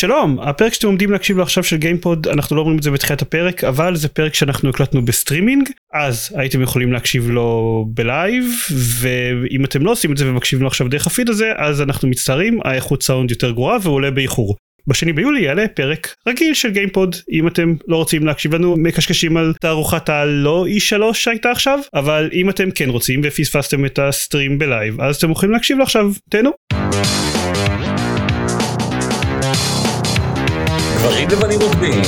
שלום, הפרק שאתם עומדים להקשיב לו עכשיו של גיימפוד, אנחנו לא אומרים את זה בתחילת הפרק, אבל זה פרק שאנחנו הקלטנו בסטרימינג, אז הייתם יכולים להקשיב לו בלייב, ואם אתם לא עושים את זה ומקשיבים לו עכשיו דרך הפיד הזה, אז אנחנו מצטערים, האיכות סאונד יותר גרועה והוא עולה באיחור. בשני ביולי יעלה פרק רגיל של גיימפוד אם אתם לא רוצים להקשיב לנו מקשקשים על תערוכת הלא E3 שהייתה עכשיו אבל אם אתם כן רוצים ופספסתם את ה stream בלייב אז אתם יכולים להקשיב לו עכשיו תהנו. גברים לבנים רוקדים.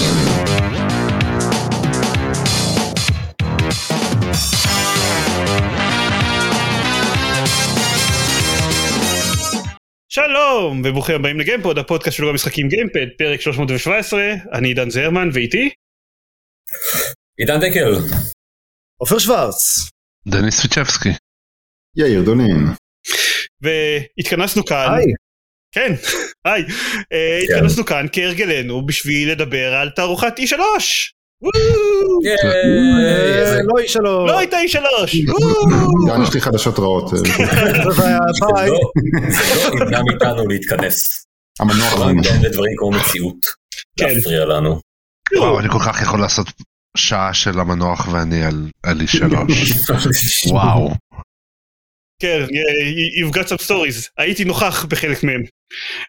שלום וברוכים הבאים לגיימפוד הפודקאסט של המשחקים גיימפוד פרק 317 אני עידן זרמן ואיתי עידן דקל. עופר שוורץ. דניס סוויצ'בסקי. יאיר דונין. והתכנסנו כאן. היי. כן, היי. אה, התכנסנו כאן כהרגלנו בשביל לדבר על תערוכת E3. אה, לא איש שלו. לא הייתה E3. גם יש לי חדשות רעות. ביי. זה לא זה לא ימנע מאיתנו להתכנס. המנוח לא לדברים כמו מציאות. כן. להפריע לנו. וואו, אני כל כך יכול לעשות שעה של המנוח ואני על E3. וואו. כן, you- you've got some stories. הייתי נוכח בחלק מהם.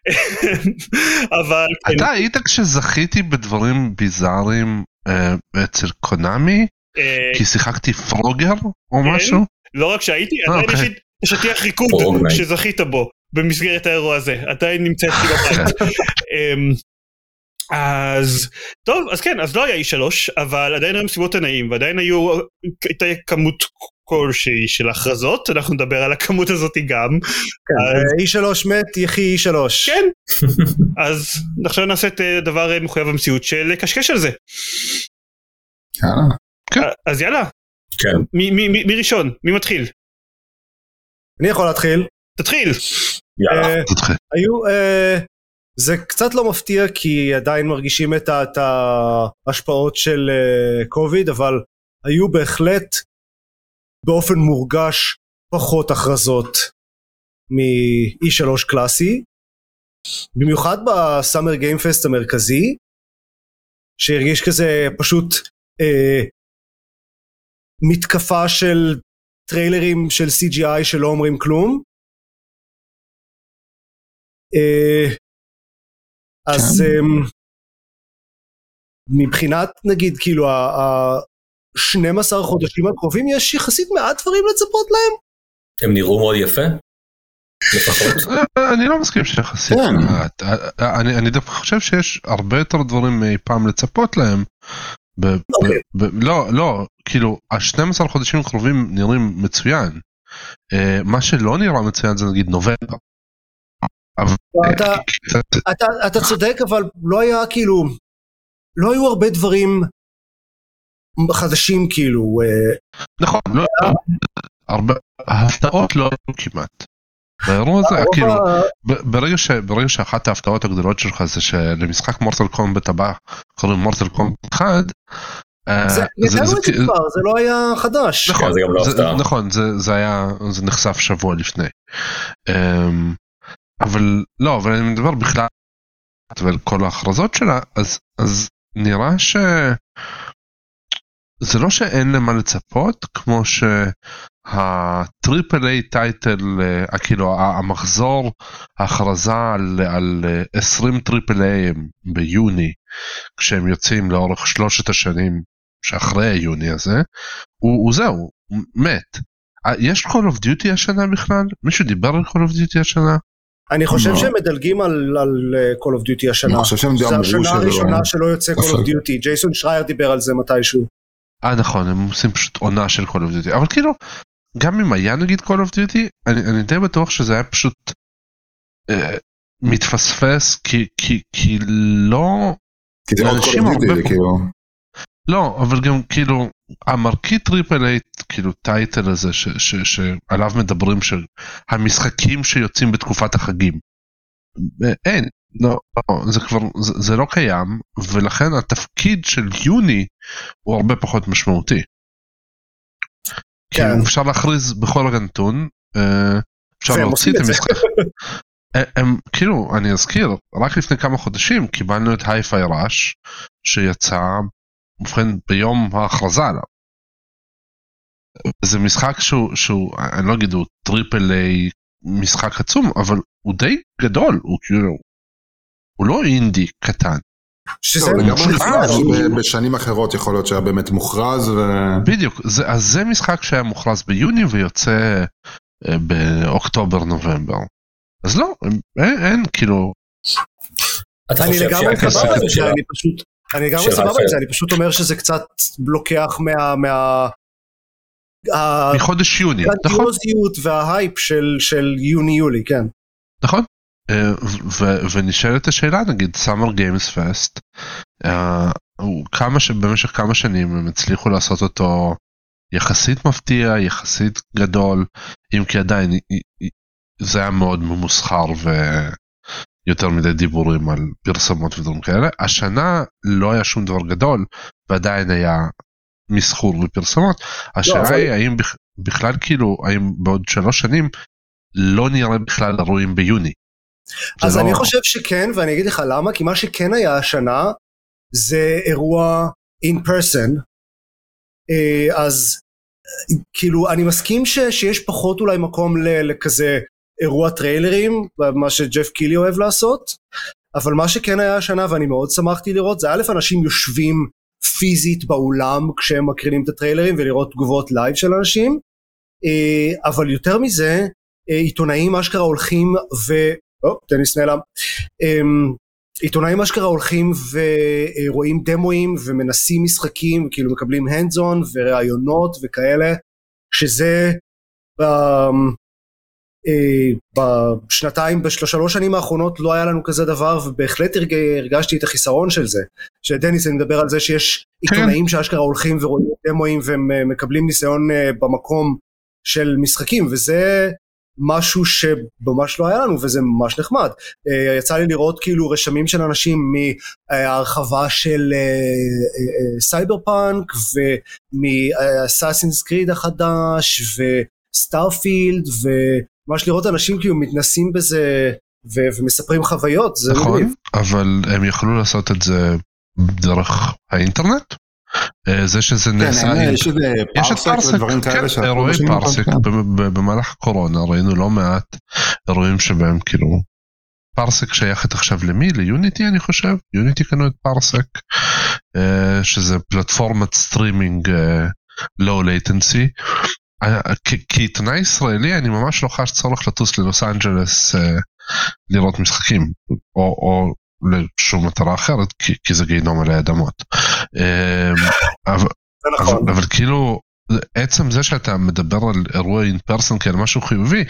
אבל כן, אתה היית כשזכיתי בדברים ביזאריים אה, אצל קונאמי? אה, כי שיחקתי פרוגר או כן. משהו? לא רק שהייתי, אה, עדיין יש אוקיי. לי את השטיח ריקוד. שזכית בו במסגרת האירוע הזה, עדיין נמצא אצלי בבית. אמ, אז טוב אז כן אז לא היה E3 אבל עדיין היו מסיבות ענאים ועדיין היו הייתה כמות כלשהי של הכרזות אנחנו נדבר על הכמות הזאת גם אי שלוש מת יחי אי שלוש. כן אז עכשיו נעשה את אה, דבר אה, מחויב המציאות של לקשקש על זה יאללה. אה, אז יאללה כן. מי- ראשון מי מתחיל אני יכול להתחיל. תתחיל יאללה. אה, תתחיל. היו אה, זה קצת לא מפתיע כי עדיין מרגישים את ההשפעות של אה, קוביד אבל היו בהחלט באופן מורגש פחות הכרזות מ-E3 קלאסי במיוחד בסאמר גיימפסט המרכזי שהרגיש כזה פשוט אה, מתקפה של טריילרים של CGI שלא אומרים כלום. אה, אז אמ, מבחינת נגיד כאילו ה-12 חודשים הקרובים יש יחסית מעט דברים לצפות להם. הם נראו מאוד יפה. אני לא מסכים שיחסית כן. מעט. אה, אה, אני אני דווקא חושב שיש הרבה יותר דברים מאי פעם לצפות להם. אוקיי. לא לא כאילו ה-12 חודשים הקרובים נראים מצוין. אה, מה שלא נראה מצוין זה נגיד נובמבר. אתה, אתה צודק אבל לא היה כאילו לא היו הרבה דברים חדשים כאילו אה, נכון, לא, הרבה, ההפתעות לא היו כמעט. באירוע הזה, כאילו, ברגע, ש, ברגע שאחת ההפתעות הגדולות שלך זה שלמשחק מורטל קומבט הבא קוראים מורטל קומבט 1, אה, זה- ידענו את זה כבר זה לא היה חדש. נכון, כן, זה גם לא זה, הפתעה. נכון, זה, זה היה, זה נחשף שבוע לפני. אמ, אבל לא, אבל אני מדבר בכלל ועל כל ההכרזות שלה, אז, אז נראה ש... זה לא שאין למה לצפות, כמו שה triple A title, כאילו המחזור, ההכרזה על, על אה, 20 triple A ביוני, כשהם יוצאים לאורך שלושת השנים שאחרי היוני הזה, הוא, הוא זהו, הוא מת. יש Call of Duty השנה בכלל? מישהו דיבר על Call of Duty השנה? אני חושב לא. שהם מדלגים על, על אה, Call of Duty השנה. אני חושב שהם זה אמרו השנה הראשונה לא- שלא יוצא Call of. Duty. ג'ייסון שרייר דיבר על זה מתישהו. אה נכון, הם עושים פשוט עונה של Call of Duty, אבל כאילו, גם אם היה נגיד Call of Duty, אני, אני די בטוח שזה היה פשוט אה, מתפספס, כי, כי, כי לא, כי זה עוד כל הרבה זה פה- כאילו. לא, אבל גם כאילו, המרכיב triple A, כאילו title הזה ש, ש, שעליו מדברים, של המשחקים שיוצאים בתקופת החגים. אה, אין, לא, לא זה כבר, זה, זה לא קיים, ולכן התפקיד של יוני הוא הרבה פחות משמעותי. כן. כאילו אפשר להכריז בכל רגע נתון, אה, אפשר להוציא את. המשחק, הם, הם כאילו אני אזכיר רק לפני כמה חודשים קיבלנו את Hi-Fi Rush שיצא ובכן ביום ההכרזה עליו. זה משחק שהוא שהוא אני לא אגיד הוא triple A משחק עצום אבל הוא די גדול הוא כאילו הוא לא אינדי קטן שזה לא. ב- בשנים אחרות יכול להיות שהיה באמת מוכרז ו... בדיוק זה אז זה משחק שהיה מוכרז ביוני ויוצא אה, באוקטובר נובמבר. אז לא אין, אין כאילו אני לגמרי סבבה עם זה, אני פשוט, אני לגמרי של סבבה עם. זה, אני פשוט אומר שזה קצת לוקח מה... מה... מחודש יוני נכון הגרנדיוזיות וההייפ של, של יוני-יולי, כן. נכון. אה, ונשאלת השאלה נגיד Summer Games Fest כמה שבמשך כמה שנים הם הצליחו לעשות אותו יחסית מפתיע יחסית גדול אם כי עדיין זה היה מאוד ממוסחר ויותר מדי דיבורים על פרסומות ודברים כאלה השנה לא היה שום דבר גדול ועדיין היה מסחור ופרסומות השאלה אבל- היא האם בכ- בכלל כאילו האם בעוד שלוש שנים לא נראה בכלל אירועים ביוני. אז לא- אני חושב שכן, ואני אגיד לך למה, כי מה שכן היה השנה, זה אירוע in person, אה, אז כאילו אני מסכים ש, שיש פחות אולי מקום ל, לכזה אירוע טריילרים, מה שג'ף קילי אוהב לעשות, אבל מה שכן היה השנה ואני מאוד שמחתי לראות זה א' אנשים יושבים פיזית באולם כשהם מקרינים את הטריילרים ולראות תגובות לייב של אנשים, אה, אבל יותר מזה אה, עיתונאים אשכרה הולכים ו... או, טניס נעלם. אמ, עיתונאים אשכרה הולכים ורואים דמואים ומנסים משחקים, כאילו מקבלים hands on וראיונות וכאלה, שזה אה, בשנתיים, בשלוש שנים האחרונות לא היה לנו כזה דבר ובהחלט הרג, הרגשתי את החיסרון של זה. שדניס אני מדבר על זה שיש כן. עיתונאים שאשכרה הולכים ורואים דמואים והם אה, מקבלים ניסיון אה, במקום של משחקים וזה משהו שממש לא היה לנו וזה ממש נחמד. אה, יצא לי לראות כאילו רשמים של אנשים מהרחבה של Cyberpunk ומ Assassin's Creed החדש ו Starfield וממש לראות אנשים כאילו מתנסים בזה ו- ומספרים חוויות זה נכון מגניב. אבל הם יכלו לעשות את זה דרך האינטרנט. אה, זה שזה כן, נעשה. אין, יש את Parsec כן, אירועי לא Parsec במהלך הקורונה ראינו לא מעט אירועים שבהם כאילו Parsec שייכת עכשיו למי? ל Unity אני חושב? Unity קנו את Parsec אה, שזה פלטפורמת streaming low latency. כעיתונאי ישראלי אני ממש לא חש צורך לטוס ללוס אנג'לס אה, לראות משחקים או, או לשום מטרה אחרת כי, כי זה גיהנום עלי אדמות. אה, אבל, זה נכון. אבל, אבל כאילו עצם זה שאתה מדבר על אירוע אין פרסון כעל משהו חיובי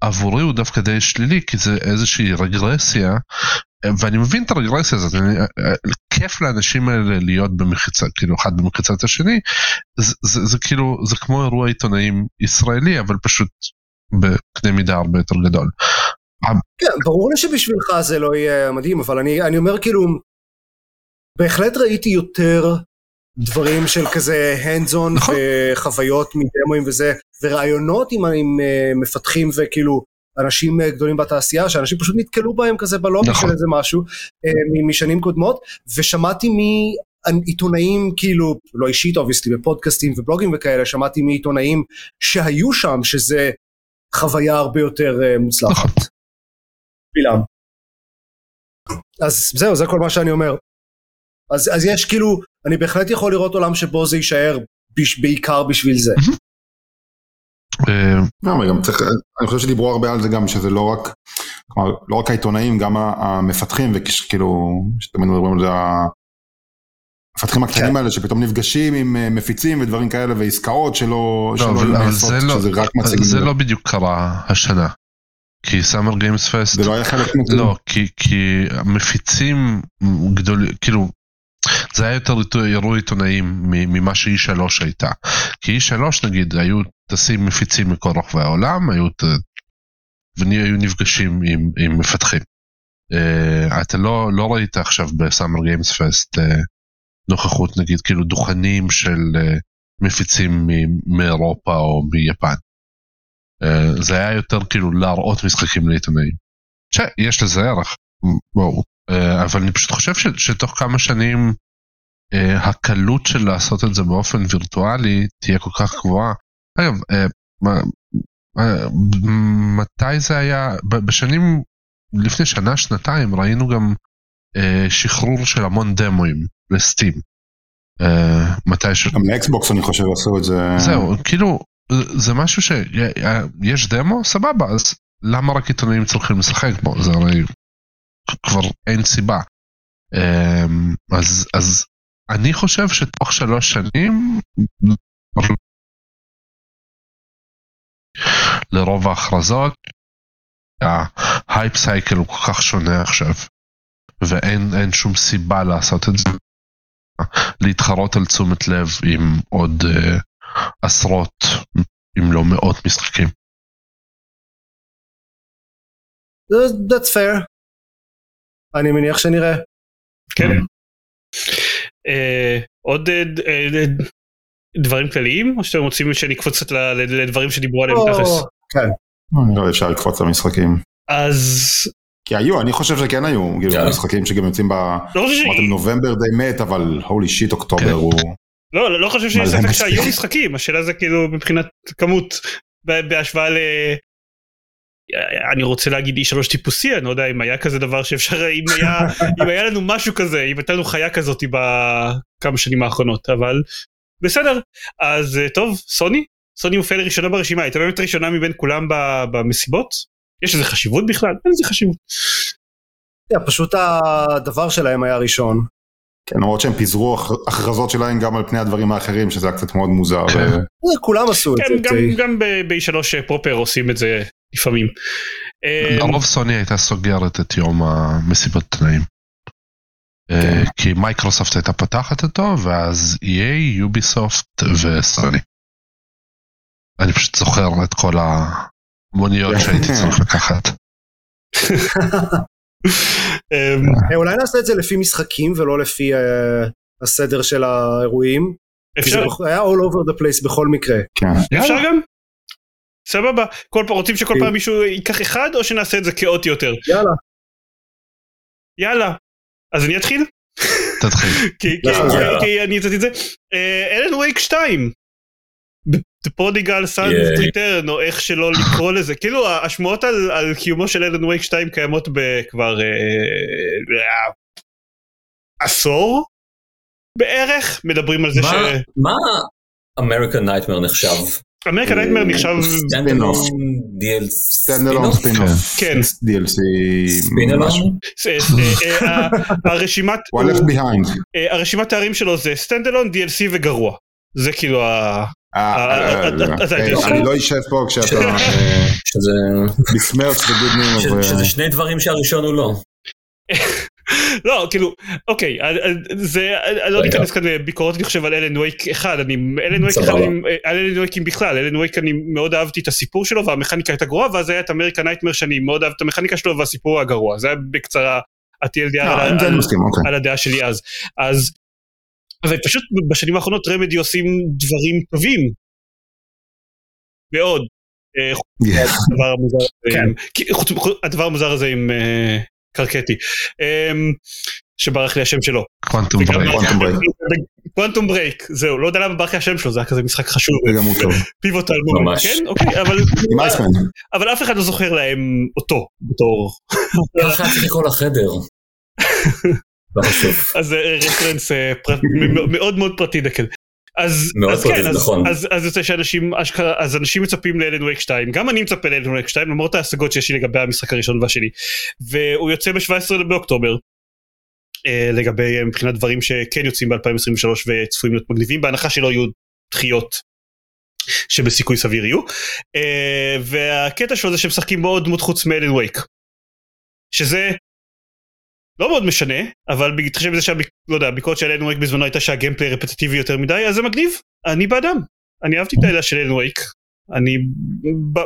עבורי הוא דווקא די שלילי כי זה איזושהי רגרסיה ואני מבין את הרגרסיה הזאת אני, כיף לאנשים האלה להיות במחיצה כאילו אחד במחיצת השני זה, זה, זה כאילו זה כמו אירוע עיתונאים ישראלי אבל פשוט בקנה מידה הרבה יותר גדול. כן, ברור לי שבשבילך זה לא יהיה מדהים, אבל אני, אני אומר כאילו, בהחלט ראיתי יותר דברים של כזה hands on נכון. וחוויות מדמוים וזה, ורעיונות עם, עם אה, מפתחים וכאילו אנשים אה, גדולים בתעשייה, שאנשים פשוט נתקלו בהם כזה בלובי נכון. של איזה משהו אה, משנים קודמות, ושמעתי מעיתונאים כאילו, לא אישית אובייסטי, בפודקאסטים ובלוגים וכאלה, שמעתי מעיתונאים שהיו שם, שזה חוויה הרבה יותר מוצלחת. נכון. בשבילם. אז זהו, זה כל מה שאני אומר. אז, אז יש כאילו, אני בהחלט יכול לראות עולם שבו זה יישאר בש, בעיקר בשביל זה. אה, לא, אבל גם צריך, אני חושב שדיברו הרבה על זה גם, שזה לא רק, כלומר, לא רק העיתונאים, גם המפתחים, וכאילו, שתמיד מדברים על זה, המפתחים הקטנים כן. האלה שפתאום נפגשים עם אה, מפיצים ודברים כאלה ועסקאות שלא, לא, נעשות, זה, לא, שזה רק מציגים. זה לא בדיוק קרה השנה. כי סאמר גיימס פסט זה לא היה חלק מזה. לא כי כי המפיצים גדולים כאילו זה היה יותר אירוע עיתונאים מ- ממה שאי שלוש הייתה. כי אי שלוש נגיד היו טסים מפיצים מכל רחבי העולם היו והיו נפגשים עם, עם מפתחים. Uh, אתה לא לא ראית עכשיו בסאמר גיימס פסט uh, נוכחות נגיד כאילו דוכנים של uh, מפיצים מ- מאירופה או מיפן. Uh, זה היה יותר כאילו להראות משחקים לעיתונאים. שיש לזה ערך, בואו. אה, אבל אני פשוט חושב ש, שתוך כמה שנים אה, הקלות של לעשות את זה באופן וירטואלי תהיה כל כך גבוהה. אגב, אה, מה, אה, מתי זה היה? בשנים, לפני שנה, שנתיים, ראינו גם אה, שחרור של המון דמוים לסטים. אה, מתי ש... גם לאקסבוקס אני חושב עשו את זה. זהו, כאילו, זה משהו שיש דמו, סבבה, אז למה רק עיתונאים צריכים לשחק בו? זה הרי כבר אין סיבה. אמ, אז, אז אני חושב שתוך שלוש שנים, לרוב ההכרזות, ההייפ סייקל הוא כל כך שונה עכשיו, ואין אין שום סיבה לעשות את זה. להתחרות על תשומת לב עם עוד uh, עשרות, אם לא מאות משחקים. That's fair. אני מניח שנראה. כן. אה, עוד אה, אה, דברים כלליים או שאתם רוצים שנקפוץ קצת לדברים שדיברו עליהם תכלס? כן. לא אפשר לקפוץ למשחקים. אז כי היו, אני חושב שכן היו, כאילו, יאללה. משחקים שגם יוצאים ב... לא. אמרתם נובמבר די מת, אבל הולי שיט כן. אוקטובר הוא... לא, לא- לא חושב שיש ספק. שהיו משחקים, השאלה זה כאילו מבחינת כמות בהשוואה ל... אני רוצה להגיד אי שלוש טיפוסי, אני לא יודע אם היה כזה דבר שאפשר, אם היה, אם היה לנו משהו כזה, אם הייתה לנו חיה כזאת בכמה שנים האחרונות, אבל בסדר. אז אה, טוב, סוני? סוני מופיעה לראשונה ברשימה, הייתה באמת ראשונה מבין כולם ב- במסיבות? יש לזה חשיבות בכלל? אין לזה חשיבות. פשוט הדבר שלהם היה ראשון. כן, למרות שהם פיזרו הכ- הכרזות שלהם גם על פני הדברים האחרים, שזה היה קצת מאוד מוזר. כן. ו- אה, כולם עשו את כן, זה. גם, די. גם ב-3 פרופר עושים את זה לפעמים. אה, לרוב סוני הייתה סוגרת את יום המסיבות תנאים. אה, כי מייקרוסופט הייתה פותחת אותו, ואז EA, יוביסופט וסוני. אני פשוט זוכר את כל המוניות שהייתי צריך לקחת. אמ, אה, אולי נעשה את זה לפי משחקים ולא לפי אה, הסדר של האירועים. אפשר, היה all over the place בכל מקרה. כן. אפשר גם? סבבה. כל פעם רוצים שכל כן. פעם מישהו ייקח אחד או שנעשה את זה כאוטי יותר? יאללה. יאללה. אז אני אתחיל? תתחיל. כי אני הצעתי את זה. Alan Wake 2. The Prodigal Son's Yeah. Return או איך שלא לקרוא לזה כאילו השמועות על, על קיומו של Alan Wake 2 קיימות בכבר אה, אה, עשור בערך מדברים על זה מה- ש... מה American Nightmare נחשב? American Nightmare נחשב standalone DLC? סטנד אלון ספינוף. כן. DLC. אה, אה, הרשימת הוא הלך behind. אה, הרשימת תארים שלו זה סטנדלון DLC וגרוע זה כאילו ה... אה, אה, אה, אה, אה, אני לא אשב פה כשאתה אה, שזה בסמרץ וגוד נים. שזה- שני דברים שהראשון הוא לא. לא כאילו אוקיי אה, אה, זה אני לא. ניכנס כאן לביקורות אני חושב על אלן וייק אחד אני אלן וייק אחד אה, על אלן וייקים בכלל אלן וייק אני מאוד אהבתי את הסיפור שלו והמכניקה הייתה גרועה ואז היה את אמריקה נייטמר שאני מאוד אהב את המכניקה שלו והסיפור הגרוע זה היה בקצרה ה-TLDR אה, אוקיי. על הדעה שלי אז. אז, ופשוט בשנים האחרונות Remedy עושים דברים טובים. מאוד. אה, חוץ- הדבר המוזר הזה עם אה, קרקטי. אמ, שברח לי השם שלו. קוונטום ברייק. קוונטום ברייק. זהו, לא יודע למה ברח לי השם שלו, זה היה כזה משחק חשוב. זה גם הוא טוב. pivotal ממש. כן, אוקיי, אבל- עם Iceman. אבל אף אחד לא זוכר להם אותו בתור. ככה צריך לקרוא לחדר. לא חשוב. אז זה רפרנס אה, פרט- מ- מאוד מאוד פרטי דקל. אז, אז פרטי, כן, אז, נכון. אז, אז יוצא שאנשים אשכרה, אז אנשים מצפים לאלן וייק 2, גם אני מצפה לאלן וייק 2 למרות ההשגות שיש לי לגבי המשחק הראשון והשני. והוא יוצא ב-17 באוקטובר. אה, לגבי אה, מבחינת דברים שכן יוצאים ב-2023 וצפויים להיות מגניבים בהנחה שלא יהיו דחיות שבסיכוי סביר יהיו. אה, והקטע שלו זה שמשחקים עוד דמות חוץ מאלן וייק. שזה לא מאוד משנה, אבל בהתחשב בזה שהביקורת של אלן וייק בזמנו הייתה שה gameplay רפטטיבי יותר מדי, אז זה מגניב, אני בעדם. אני אהבתי את העלילה של אלן וייק, אני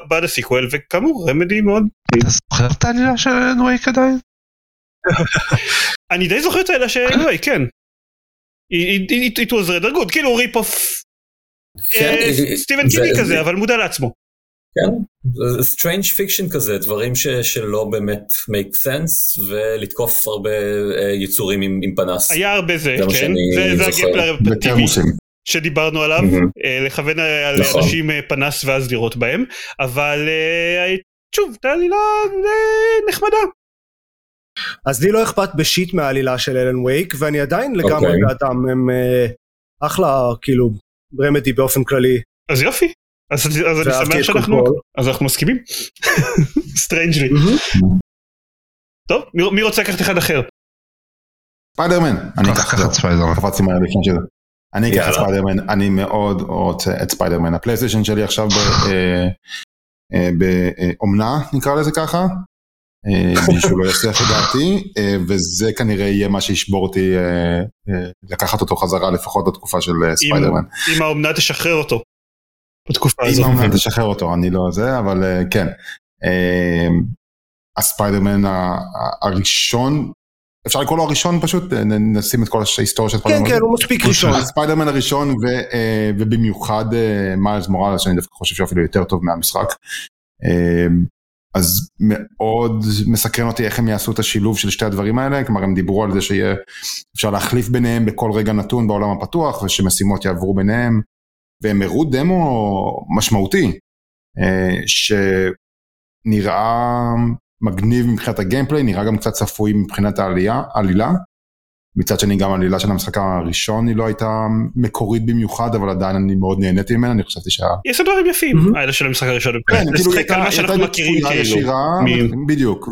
בעד ה sequel, וכאמור, רמדי מאוד. אתה זוכר את העלילה של אלן וייק עדיין? אני די זוכר את העלילה של אלן וייק, כן. It- was rather good, כאילו rip off סטיבן קינגי זה- כזה, אבל מודע לעצמו. כן, strange fiction כזה, דברים ש, שלא באמת make sense, ולתקוף הרבה אה, יצורים עם, עם פנס. היה הרבה זה, זה כן, שאני זה- זה הרפטטיבי בתרמוסים. שדיברנו עליו. אה, לכוון על נכון. אנשים אה, פנס ואז לירות בהם, אבל שוב, את העלילה אה, נחמדה. אז לי לא אכפת ב shit מהעלילה של אלן וייק, ואני עדיין לגמרי אוקיי. בעדם, הם אה, אחלה, כאילו, רמדי באופן כללי. אז יופי, אז אז אני שמח שאנחנו. אז אנחנו מסכימים. Strangely. טוב, מי- מי רוצה לקחת אחד אחר? ספיידרמן. אני קח אקח קח את ספיידרמן. קפצתי מהר לפני שזה. אני אקח את. ספיידרמן, אני מאוד רוצה את ספיידרמן. הפלייסטיישן שלי עכשיו ב- אה, אה, באומנה, נקרא לזה ככה. אה, שהוא לא יצליח את דעתי, אה, וזה כנראה יהיה מה שישבור אותי לקחת אותו חזרה לפחות בתקופה של ספיידרמן. אם האומנה תשחרר אותו. בתקופה הזאת. תשחרר אותו, אני לא זה, אבל אה, כן. אה, הספיידרמן הראשון, אפשר לקרוא לו הראשון פשוט, אה, נשים את כל ההיסטוריה של כן, ספיידרמן. כן, הוא מספיק ראשון. הספיידרמן הראשון ובמיוחד מיילס מוראלס שאני דווקא חושב שאפילו יותר טוב מהמשחק. אז מאוד מסקרן אותי איך הם יעשו את השילוב של שתי הדברים האלה, כלומר הם דיברו על זה שיהיה אפשר להחליף ביניהם בכל רגע נתון בעולם הפתוח ושמשימות יעברו ביניהם, והם הראו דמו משמעותי, אה, שנראה מגניב מבחינת הגיימפליי, נראה גם קצת צפוי מבחינת העלייה, העלילה. מצד שני גם העלילה של המשחק הראשון היא לא הייתה מקורית במיוחד, אבל עדיין אני מאוד נהניתי ממנה, אני חשבתי שה... יש דברים יפים. האלה של המשחק הראשון. כן, כאילו הייתה מה הייתה שאנחנו מכירים בצפויה כאילו. ישירה, בדיוק.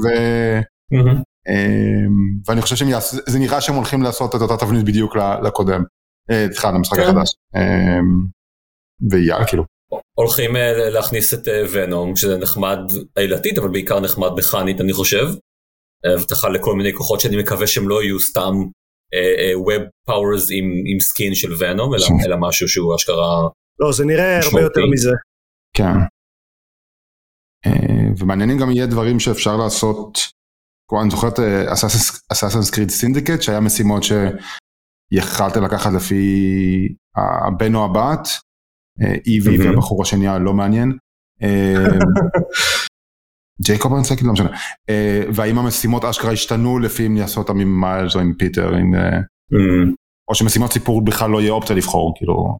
אמ, ואני חושב שהם יעשו, זה נראה שהם הולכים לעשות את אותה תבנית בדיוק לקודם, אה, סליחה, למשחק כן. החדש. ויאללה, כאילו. הולכים אה, להכניס את אה, ונום, שזה נחמד עילתית, אבל בעיקר נחמד מכנית, אני חושב. אה, הבטחה לכל מיני כוחות שאני מקווה שהם לא יהיו סתם אה, אה, Web Powers עם, עם skin של ונום, אלא, אלא משהו שהוא אשכרה... לא, זה נראה הרבה משמעותי. יותר מזה. כן. אה, ומעניינים גם יהיה דברים שאפשר לעשות, כמו אני זוכר את אסאסנס קריד סינדיקט, שהיה משימות שיכלת לקחת לפי הבן או הבת, אה, איבי מהמם. והבחור השני הלא מעניין. אה, ג'ייקוב אני לא משנה. אה, והאם המשימות אשכרה השתנו לפי אם לעשות אותם עם מיילס או עם פיטר, אה, או שמשימות סיפור בכלל לא יהיה אופציה לבחור, כאילו.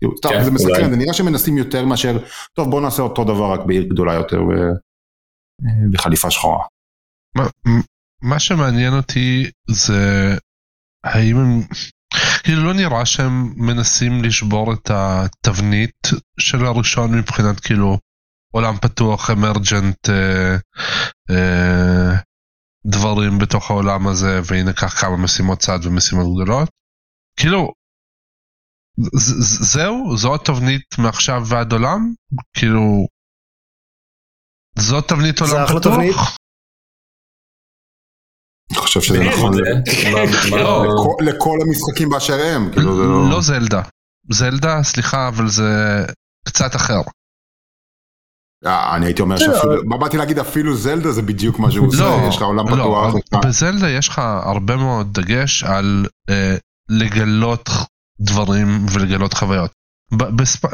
כאילו, טוב, כן, זה מסקרן, אולי. זה נראה שמנסים יותר מאשר, טוב בוא נעשה אותו דבר רק בעיר גדולה יותר. אה, וחליפה שחורה. מה- מה שמעניין אותי זה האם הם כאילו לא נראה שהם מנסים לשבור את התבנית של הראשון מבחינת כאילו עולם פתוח אמרג'נט אה, אה, דברים בתוך העולם הזה והנה קח כמה משימות צד ומשימות גדולות כאילו זהו זו התבנית מעכשיו ועד עולם כאילו זו תבנית עולם פתוח. תבנית. אני חושב שזה נכון לא. לכל- המשחקים באשר הם, כאילו לא... לא זלדה. זלדה, סליחה, אבל זה קצת אחר. אה, אני הייתי אומר בסדר, שאפילו, מה באתי להגיד אפילו זלדה זה בדיוק מה שהוא עושה, לא, יש לך עולם לא, פתוח, בזלדה יש לך הרבה מאוד דגש על אה, לגלות דברים ולגלות חוויות. בספ... אה,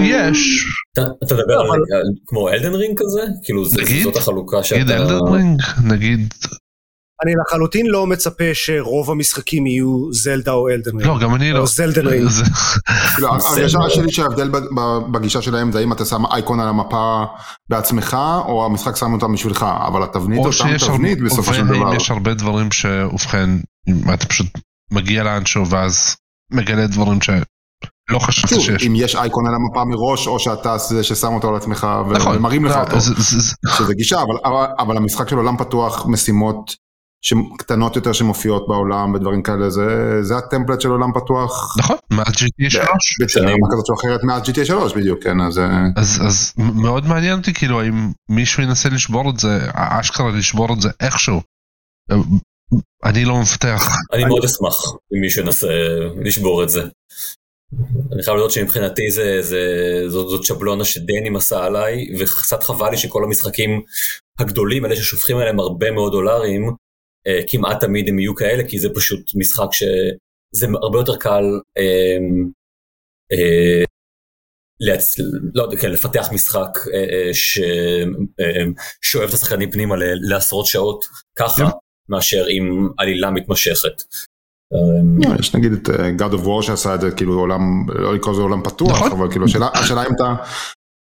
יש. אתה אתה מדבר על אבל- על- כמו אלדן רינג כזה? כאילו זה- נגיד? זאת החלוקה נגיד שאתה... אלדן רינג, נגיד, אני לחלוטין לא מצפה שרוב המשחקים יהיו זלדה או אלדן רינג. לא, גם אני לא. או זלדן רינג. כאילו, זה הרגשה. שלי שההבדל בגישה שלהם זה האם אתה שם אייקון על המפה בעצמך, או המשחק שם אותם בשבילך, אבל התבנית או אותם שיש תבנית בסופו של דבר. ואם יש הרבה דברים אם אתה פשוט מגיע לאנשהו ואז מגלה דברים שלא חשבת שוב, שיש. אם יש אייקון על המפה מראש, או שאתה זה ששם אותו על עצמך נכון, ומראים לך זה- אותו, זה- זה- זה- שזה גישה, אבל- אבל- אבל המשחק של עולם פתוח, משימות קטנות יותר שמופיעות בעולם ודברים כאלה, זה- זה הטמפלט של עולם פתוח. נכון, מעל GTA 3. ברמה כזאת או אחרת מאז GTA 3 בדיוק, כן, אז אה, אז, אז מאוד מעניין אותי כאילו האם מישהו ינסה לשבור את זה, אשכרה לשבור את זה איכשהו. אני לא מפתח. אני מאוד אשמח אם מישהו ינסה לשבור את זה. אני חייב לדעת שמבחינתי זה, זה, זאת, זאת שבלונה שדני עשה עליי, וקצת חבל לי שכל המשחקים הגדולים, אלה ששופכים עליהם הרבה מאוד דולרים, אה, כמעט תמיד הם יהיו כאלה, כי זה פשוט משחק שזה הרבה יותר קל אה, אה, להצ... לא כן, לפתח משחק אה, ששואב את השחקנים פנימה לעשרות שעות ככה, מאשר עם עלילה מתמשכת. לא, יש נגיד את God of War שעשה את זה כאילו עולם, לא לקרוא לזה עולם פתוח, נכון. אבל כאילו השאלה אם אתה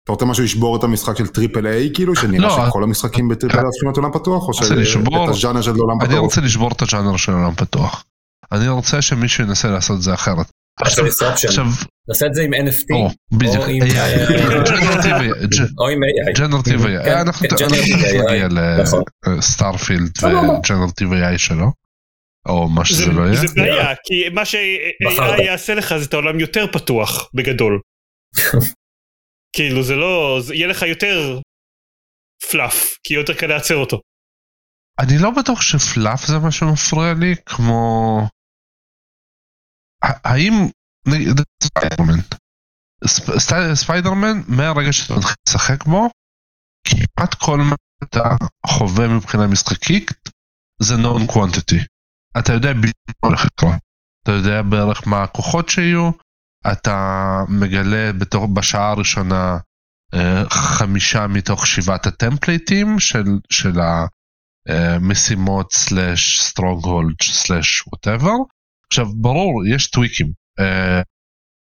אתה רוצה משהו לשבור את המשחק של triple A כאילו שנראה לא, שכל המשחקים ב triple A צריכים להיות עולם פתוח או את הז'אנר של עולם פתוח? אני רוצה לשבור את הז'אנר של עולם פתוח. אני רוצה שמישהו ינסה לעשות את זה אחרת. עכשיו, נעשה את זה עם NFT או עם generative AI, אנחנו נגיע לסטארפילד ו generative AI שלו. או מה שזה לא יהיה. זה בעיה, כי מה ש-AI יעשה לך זה את העולם יותר פתוח בגדול. כאילו זה לא, זה יהיה לך יותר fluff, כי יותר קל לייצר אותו. אני לא בטוח ש fluff זה מה שמפריע לי, כמו... האם... ספיידרמן. ספיידרמן, מהרגע שאתה מתחיל לשחק בו, כמעט כל מה שאתה חווה מבחינה משחקית זה known quantity. אתה יודע בדיוק מה הולך לקרות. אתה יודע בערך מה הכוחות שיהיו, אתה מגלה בתור, בשעה הראשונה אה, חמישה מתוך שבעת הטמפליטים של, של המשימות slash stronghold slash whatever. עכשיו ברור יש טוויקים. אה,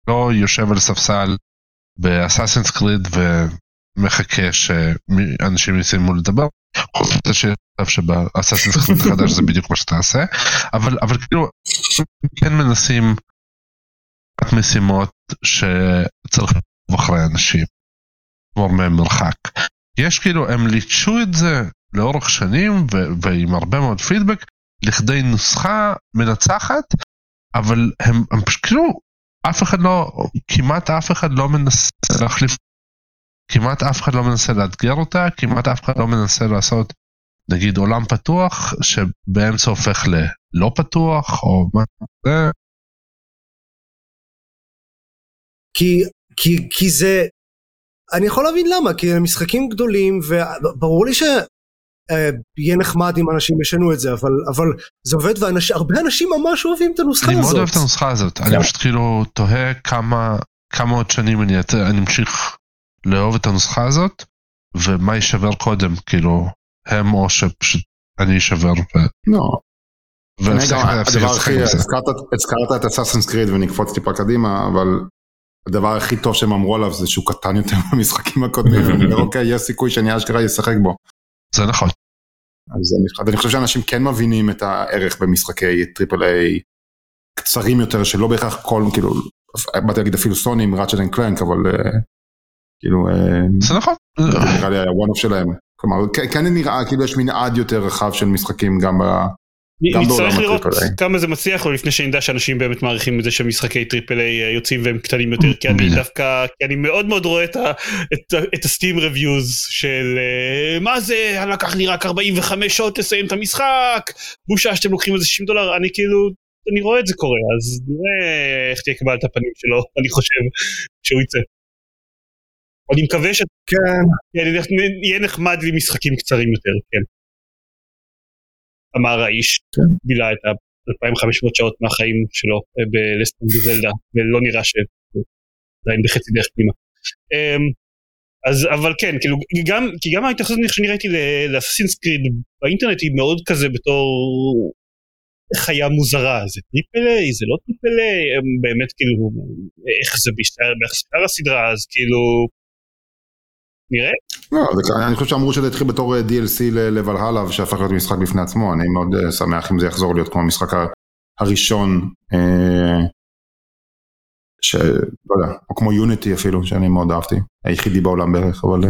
לא יושב על ספסל באסאסינס קריד ומחכה שאנשים יסיימו לדבר. חוץ מזה שחושב שבאסאסינס קריד החדש זה בדיוק מה שאתה עושה אבל אבל כאילו כן מנסים משימות שצריך לעקוב אחרי אנשים, מהם מרחק. יש כאילו, הם ליטשו את זה לאורך שנים ועם הרבה מאוד פידבק לכדי נוסחה מנצחת, אבל הם, הם פשוט כאילו, אף אחד לא, כמעט אף אחד לא מנסה להחליף, כמעט אף אחד לא מנסה לאתגר אותה, כמעט אף אחד לא מנסה לעשות נגיד עולם פתוח שבאמצע הופך ללא פתוח או מה זה. כי, כי, כי זה, אני יכול להבין למה, כי הם משחקים גדולים, וברור לי שיהיה אה, נחמד אם אנשים ישנו את זה, אבל, אבל זה עובד, והרבה אנשים ממש אוהבים את הנוסחה אני הזאת. אני מאוד אוהב את הנוסחה הזאת, אני פשוט כאילו תוהה כמה, כמה עוד שנים אני, אני אמשיך לאהוב את הנוסחה הזאת, ומה יישבר קודם, כאילו, הם או שפשוט אני אשבר. ו... לא. הדבר הכי, הזכרת את אסאסינס קריד ונקפוץ טיפה קדימה, אבל הדבר הכי טוב שהם אמרו עליו זה שהוא קטן יותר במשחקים הקודמים, אוקיי, יש סיכוי שאני אשכרה אשחק בו. זה נכון. אז אני, אני חושב שאנשים כן מבינים את הערך במשחקי triple A קצרים יותר, שלא בהכרח כל, כאילו, באתי להגיד אפילו סוני עם Ratchet and Clank, אבל uh, כאילו, uh, זה נכון. נראה לי היה one off שלהם. כלומר, כן, כן נראה כאילו יש מנעד יותר רחב של משחקים גם. נצטרך לראות כמה זה מצליח לו לפני שנדע שאנשים באמת מעריכים את זה שמשחקי triple A יוצאים והם קטנים יותר כי אני דווקא כי אני מאוד מאוד רואה את, ה, את, את ה Steam reviews של אה, מה זה? לקח לי רק 45 שעות לסיים את המשחק! בושה שאתם לוקחים איזה 60 דולר. אני כאילו אני רואה את זה קורה אז נראה איך תהיה קבלת הפנים שלו אני חושב שהוא יצא. אני מקווה שכן יהיה נחמד לי משחקים קצרים יותר כן. אמר האיש, כן. בילה את ה-2500 שעות מהחיים שלו אה, בלסטון בזלדה, ולא נראה שעדיין בחצי דרך פנימה. אמ, אז אבל כן, כאילו, גם, כי גם ההתייחסות שאני ראיתי לאססינס קריד באינטרנט היא מאוד כזה בתור חיה מוזרה, זה triple A, זה לא triple A, באמת כאילו, איך זה זה הסדרה, אז כאילו, נראה. לא, אני חושב שאמרו שזה התחיל בתור אה, DLC לוולהלה ושהפך להיות משחק בפני עצמו, אני מאוד אה, שמח אם זה יחזור להיות כמו המשחק הראשון, אה, שלא יודע, או כמו יוניטי אפילו, שאני מאוד אהבתי, היחידי בעולם בערך, אבל...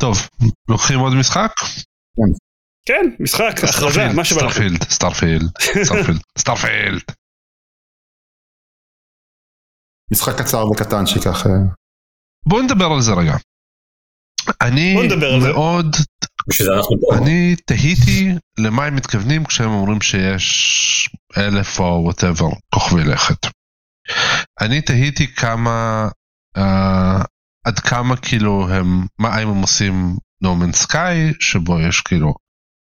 טוב, לוקחים עוד משחק? כן. כן, משחק, הכרזה, מה שבא לכם. סטארפילד, סטארפילד, סטארפילד, סטארפילד. משחק קצר וקטן שככה. בוא נדבר על זה רגע. אני מאוד, אני תהיתי למה הם מתכוונים כשהם אומרים שיש אלף או וואטאבר כוכבי לכת. אני תהיתי כמה, uh, עד כמה כאילו הם, מה הם עושים No Man's Sky, שבו יש כאילו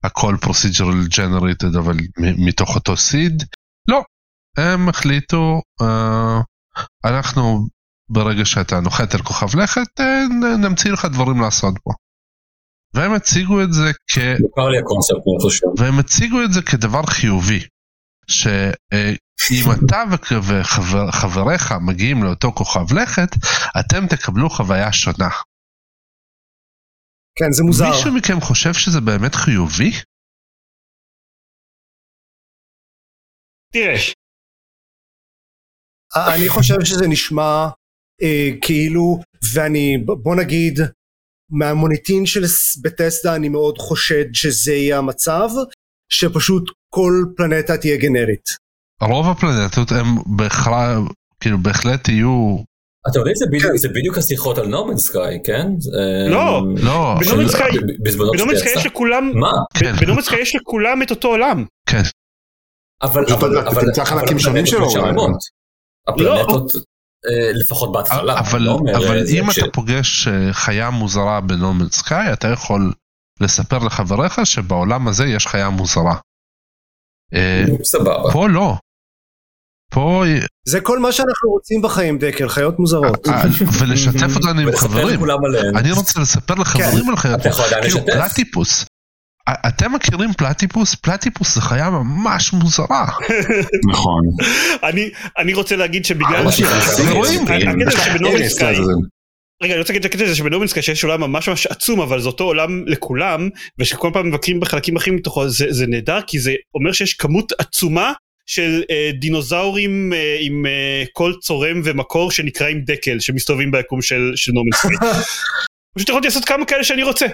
הכל procedural generated אבל מתוך אותו סיד. לא, הם החליטו, אה, אנחנו ברגע שאתה נוחת על כוכב לכת, אה, נמציא לך דברים לעשות בו. והם הציגו את זה כ... והם הציגו את זה כדבר חיובי. שאם אתה וכ- וחבריך מגיעים לאותו כוכב לכת, אתם תקבלו חוויה שונה. כן, זה מוזר. מישהו מכם חושב שזה באמת חיובי? תראה, אני חושב שזה נשמע אה, כאילו, ואני, בוא נגיד, מהמוניטין של בטסדה אני מאוד חושד שזה יהיה המצב, שפשוט כל פלנטה תהיה גנרית. רוב הפלנטות הם בכלל, כאילו בהחלט יהיו, אתם יודעים, זה בדיוק- כן. זה בדיוק השיחות על נורמן סקאי, כן? אה, לא. לא, בנורמן אבל- סקאי-. יש לכולם, מה? כן, בנומד סקאי יש לכולם את אותו עולם. כן, אבל אבל- אתה אבל- תמצא אבל חלקים שונים שלו. הפלנטות, אה, לפחות בהתחלה, אבל, לא אומר, אבל אה, אם ש- אתה פוגש אה, חיה מוזרה בנורמן סקאי, אתה יכול לספר לחבריך שבעולם הזה יש חיה מוזרה. סבבה. פה לא. פה, זה כל מה שאנחנו רוצים בחיים, דקל, חיות מוזרות. ולשתף אותנו עם חברים. לכולם עליהן. אני רוצה לספר לחברים על חיות. אתה יכול עדיין כאילו לשתף. אתם מכירים פלטיפוס? פלטיפוס זה חיה ממש מוזרה. נכון. אני אני רוצה להגיד שבגלל ש... לעזאזל. רגע אני רוצה להגיד את הקטע הזה שבנורמן סקאי שיש עולם ממש ממש עצום אבל זה אותו עולם לכולם ושכל פעם מבקרים בחלקים אחרים מתוכו זה, זה נהדר כי זה אומר שיש כמות עצומה של אה, דינוזאורים אה, עם אה, קול צורם ומקור שנקראים דקל שמסתובבים ביקום של, של נורמן. פשוט יכולתי לעשות כמה כאלה שאני רוצה.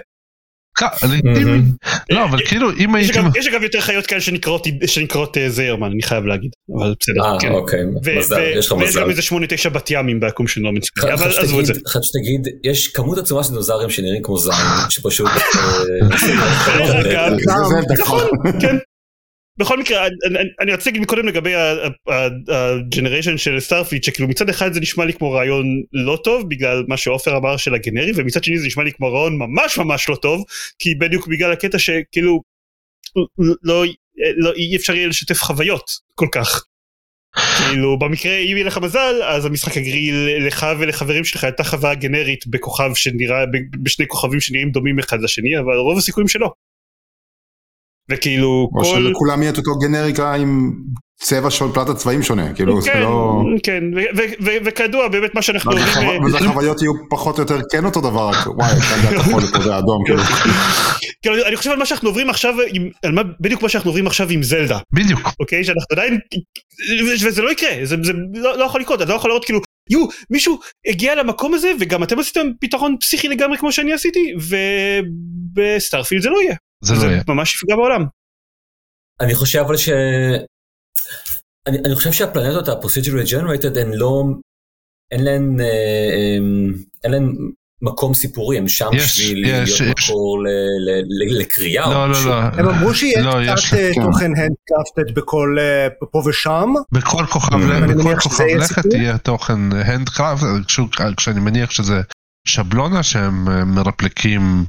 לא, אבל כאילו אם יש הייתי... יש אגב יותר חיות כאלה שנקראות שנקראות אה, זיירמן אני חייב להגיד אבל בסדר. אה, כן. אוקיי, ו- מזל, ו- יש לך ויש. גם איזה שמונה תשע בת ימים ביקום של Sky אבל עזבו את זה. חשבתי שתגיד, יש כמות עצומה של דינוזאורים שנראים כמו זין, שפשוט... אה, נכון, נכון. כן. בכל מקרה, אני- אני- רציתי להגיד מקודם לגבי ה generation של Starfield, שכאילו מצד אחד זה נשמע לי כמו רעיון לא טוב, בגלל מה שעופר אמר של הגנרי, ומצד שני זה נשמע לי כמו רעיון ממש ממש לא טוב, כי בדיוק בגלל הקטע שכאילו, לא, לא אי אפשר יהיה לשתף חוויות כל כך. כאילו במקרה אם יהיה לך מזל אז המשחק יגריל לך ולחברים שלך הייתה חוויה גנרית בכוכב שנראה בשני כוכבים שנראים דומים אחד לשני אבל רוב הסיכויים שלא. וכאילו או כל שלכולם יהיה את אותו גנריקה עם צבע של פלטת צבעים שונה, כאילו זה כן, לא... כן ו- ו- ו- וכידוע באמת מה שאנחנו החו- אה, וזה החוויות יהיו פחות או יותר כן אותו דבר, רק וואי, כאן זה הכחול ופה זה האדום, כאילו. כאילו, אני חושב על מה שאנחנו עוברים עכשיו עם על מה בדיוק מה שאנחנו עוברים עכשיו עם זלדה בדיוק. אוקיי שאנחנו עדיין וזה לא יקרה זה, זה לא, לא יכול לקרות אתה לא יכול לראות כאילו יו מישהו הגיע למקום הזה וגם אתם עשיתם פתרון פסיכי לגמרי כמו שאני עשיתי ובסטארפילד זה לא יהיה זה לא זה יהיה. ממש יפגע בעולם. אני חושב אבל ש... אני, אני חושב שהפלנטות ה-procedurally generated הן לא... אין להן... אה, אה, אין להן מקום סיפורי, הם שם יש, בשביל יש, להיות יש. מקור ל, ל, ל, לקריאה. לא, לא. לא. הם אמרו שיהיה לא, יש- קצת אה, כן. תוכן handcrafted בכל אה, פה ושם. בכל כוכב, אני בכל כוכב לכת. יהיה תוכן handcrafted, כשאני מניח שזה שבלונה שהם מרפלקים,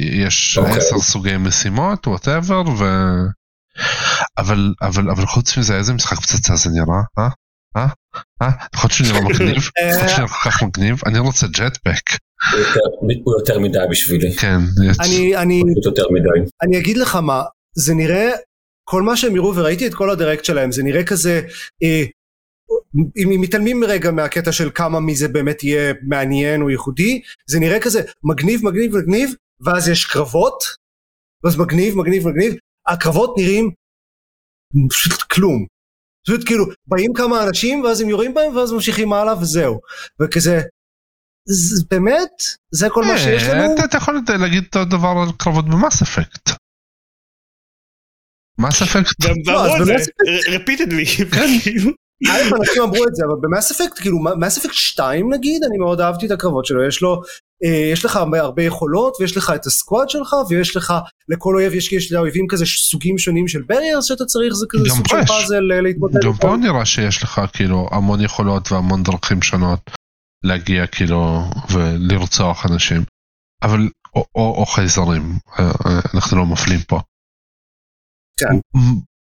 יש אוקיי. עשר סוגי משימות, whatever, ו... אבל, אבל, אבל חוץ מזה, איזה משחק פצצה זה נראה? אה? אה? אה? יכול להיות שהוא נראה מגניב? יכול להיות שהוא נראה כל כך מגניב? אני רוצה ג'טבק. הוא יותר- מדי בשבילי. כן. אני, אגיד לך מה, זה נראה, כל מה שהם הראו וראיתי את כל הדירקט שלהם, זה נראה כזה, אה, אם מתעלמים רגע מהקטע של כמה מזה באמת יהיה מעניין או ייחודי, זה נראה כזה מגניב מגניב מגניב, ואז יש קרבות, ואז מגניב מגניב מגניב, הקרבות נראים פשוט כלום. פשוט כאילו, באים כמה אנשים ואז הם יורים בהם ואז ממשיכים הלאה וזהו. וכזה, זה, באמת? זה כל מה שיש אה, לנו? אתה- אתה יכול להגיד אותו דבר על קרבות במאס אפקט. מאס אפקט? גם לא, זה רפיטדלי. כן. א', אנשים אמרו את זה, אבל במאס אפקט, כאילו, מאס אפקט 2 נגיד, אני מאוד אהבתי את הקרבות שלו, יש לו, אה, יש לך הרבה, יכולות, ויש לך את הסקואד שלך, ויש לך, לכל אויב יש, יש לאויבים כזה סוגים שונים של בריארס שאתה צריך, זה כזה סוג של. פאזל אה, להתמודד גם. פה נראה שיש לך כאילו המון יכולות והמון דרכים שונות להגיע כאילו ולרצוח אנשים. אבל או, או, או חייזרים אה, אה, אנחנו לא מפלים פה. כן.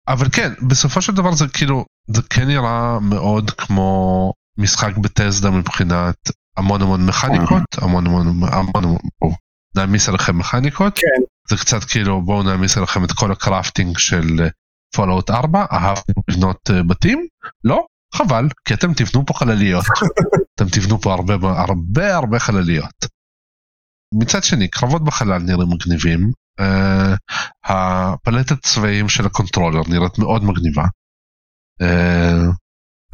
אבל כן, בסופו של דבר זה כאילו, זה כן נראה מאוד כמו משחק Bethesda מבחינת המון המון מכניקות, המון המון המון המון, בואו נעמיס עליכם מכניקות. כן. זה קצת כאילו בואו נעמיס עליכם את כל ה crafting של Fallout 4, אהבתם לבנות אה, בתים? לא? חבל, כי אתם תבנו פה חלליות. אתם תבנו פה הרבה הרבה הרבה חלליות. מצד שני, קרבות בחלל נראים מגניבים. אה, הפלטת צבעים של ה controller נראית מאוד מגניבה. אה,